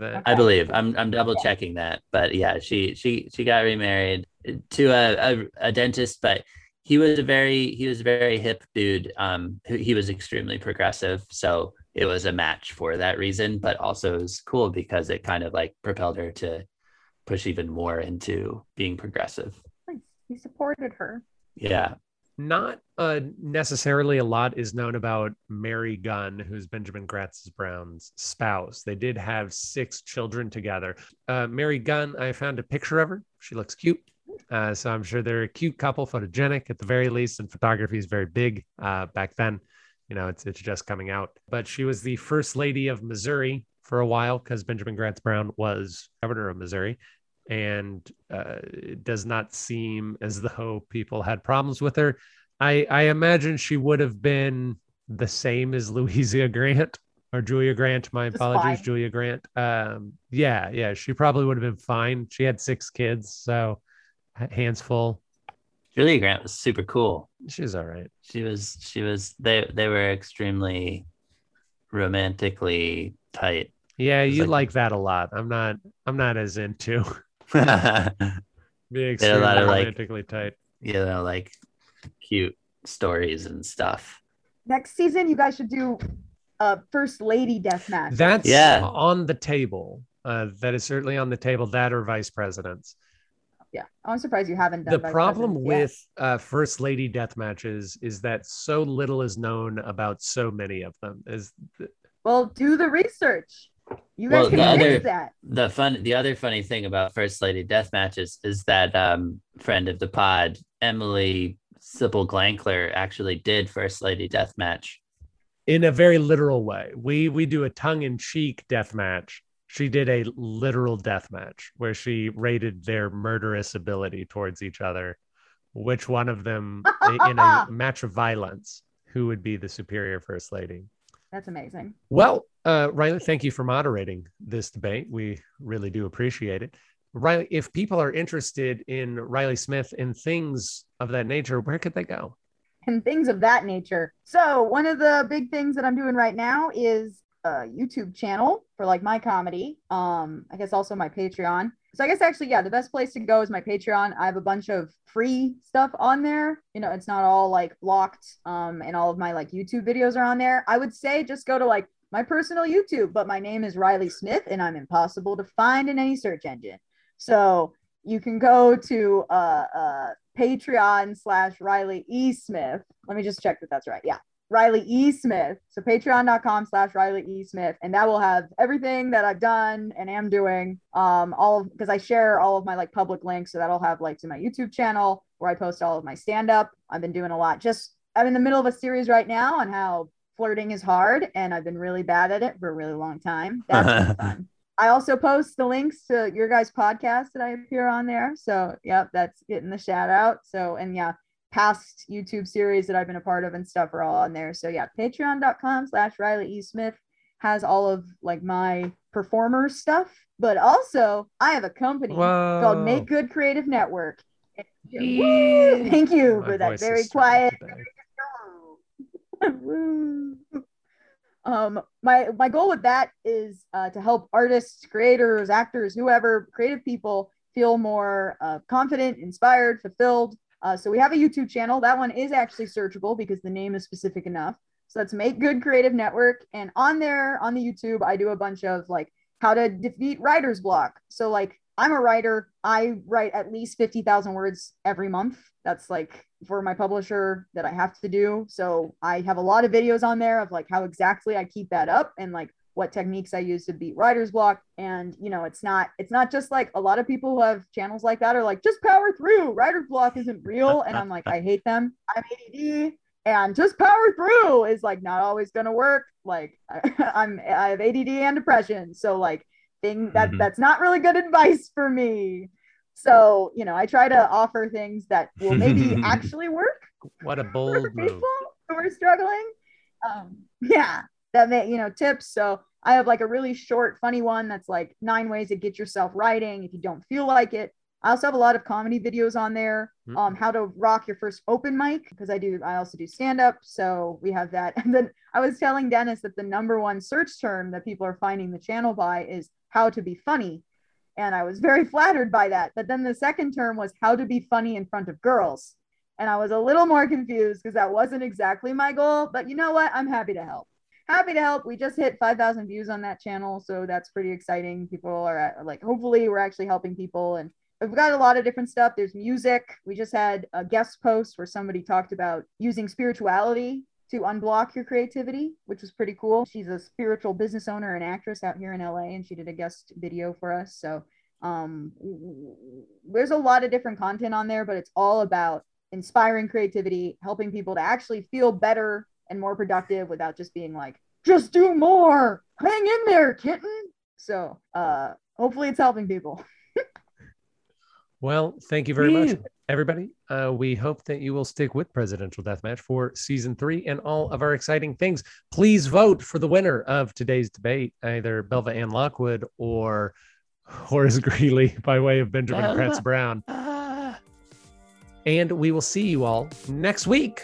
okay. I believe I'm I'm double checking that, but yeah, she she she got remarried to a, a, a dentist, but he was a very he was a very hip dude. Um, he was extremely progressive, so it was a match for that reason. But also it was cool because it kind of like propelled her to push even more into being progressive. He supported her. Yeah. not uh, necessarily a lot is known about Mary Gunn, who's Benjamin Gratz Brown's spouse. They did have six children together. Uh, Mary Gunn, I found a picture of her. She looks cute. Uh, so I'm sure they're a cute couple, photogenic at the very least, and photography is very big uh, back then. You know, it's it's just coming out. But she was the first lady of Missouri for a while because Benjamin Gratz Brown was governor of Missouri, and uh, it does not seem as though people had problems with her. I, I imagine she would have been the same as Louisa Grant or Julia Grant. My apologies. Julia Grant. Um, yeah, yeah, she probably would have been fine. She had six kids, so hands full. Julia Grant was super cool. She's all right. She was she was they they were extremely romantically tight. Yeah, you like- like that a lot. I'm not. I'm not as into [laughs] being They're a lot extremely of, like- romantically tight. know, like cute stories and stuff. Next season, you guys should do a first lady death match. That's Yeah. on the table. Uh, that is certainly on the table. That or vice presidents. Yeah, I'm surprised you haven't done. the problem Presidents yet. with uh, first lady death matches is that so little is known about so many of them. Is well, do the research. You Well, guys can the other- that. The fun the other funny thing about First Lady Death Matches is that um friend of the pod, Emily Sybil Glankler, actually did First Lady Death Match. in a very literal way. We we do a tongue in cheek death match. She did a literal death match where she rated their murderous ability towards each other. Which one of them in a [laughs] match of violence? Who would be the superior first lady? That's amazing. Well, uh, Riley, thank you for moderating this debate. We really do appreciate it. Riley, if people are interested in Riley Smith and things of that nature, where could they go? and things of that nature. So one of the big things that I'm doing right now is a YouTube channel for like my comedy. Um, I guess also my Patreon. So I guess actually, yeah, the best place to go is my Patreon. I have a bunch of free stuff on there. You know, it's not all like blocked. Um, and all of my like YouTube videos are on there. I would say just go to like my personal YouTube, but my name is Riley Smith and I'm impossible to find in any search engine. So you can go to uh, uh, Patreon slash Riley E. Smith. Let me just check that that's right. Yeah. Riley E. Smith. So patreon.com slash Riley E. Smith. And that will have everything that I've done and am doing. Um, all of because I share all of my like public links. So that'll have like to my YouTube channel where I post all of my stand-up. I've been doing a lot. Just I'm in the middle of a series right now on how flirting is hard, and I've been really bad at it for a really long time. [laughs] That's fun. I also post the links to your guys' podcast that I appear on there. So, yep, that's getting the shout out. So, and yeah, past YouTube series that I've been a part of and stuff are all on there. So, yeah, patreon.com slash Riley E. Smith has all of like my performer stuff. But also, I have a company Whoa. called Make Good Creative Network. Woo! [laughs] Thank you My for that very quiet [laughs] um my my goal with that is uh, to help artists creators actors whoever creative people feel more uh, confident inspired fulfilled uh, so we have a youtube channel. That one is actually searchable because the name is specific enough. So let's make good creative network. And on there on the youtube i do a bunch of like how to defeat writer's block. So like i'm a writer. I write at least 50000 words every month. That's like for my publisher that I have to do. So I have a lot of videos on there of like how exactly I keep that up and like what techniques I use to beat writer's block. And you know, it's not it's not just like a lot of people who have channels like that are like just power through. Writer's block isn't real. And I'm like, I hate them. I'm ADD and just power through is like not always gonna work. Like [laughs] I'm I have ADD and depression. So like thing that Mhm. that's not really good advice for me. So, you know, I try to offer things that will maybe [laughs] actually work What a for bold people move. who are struggling. Um, yeah, that may, you know, tips. So I have like a really short, funny one that's like nine ways to get yourself writing if you don't feel like it. I also have a lot of comedy videos on there. Hmm. Um, how to rock your first open mic because I do. I also do stand up, so we have that. [laughs] And then I was telling Dennis that the number one search term that people are finding the channel by is how to be funny, and I was very [laughs] flattered by that. But then the second term was how to be funny in front of girls, and I was a little more confused because that wasn't exactly my goal. But you know what? I'm happy to help. Happy to help. We just hit 5,000 views on that channel, so that's pretty exciting. People are at, like, hopefully, we're actually helping people and we've got a lot of different stuff. There's music. We just had a guest post where somebody talked about using spirituality to unblock your creativity, which was pretty cool. She's a spiritual business owner and actress out here in LA, and she did a guest video for us. So um, there's a lot of different content on there, but it's all about inspiring creativity, helping people to actually feel better and more productive without just being like, just do more, hang in there, kitten. So uh, hopefully it's helping people. [laughs] well, thank you very much, everybody. Uh, we hope that you will stick with Presidential Deathmatch for season three and all of our exciting things. Please vote for the winner of today's debate, either Belva Ann Lockwood or Horace Greeley [laughs] by way of Benjamin Gratz Brown. Ah. And we will see you all next week.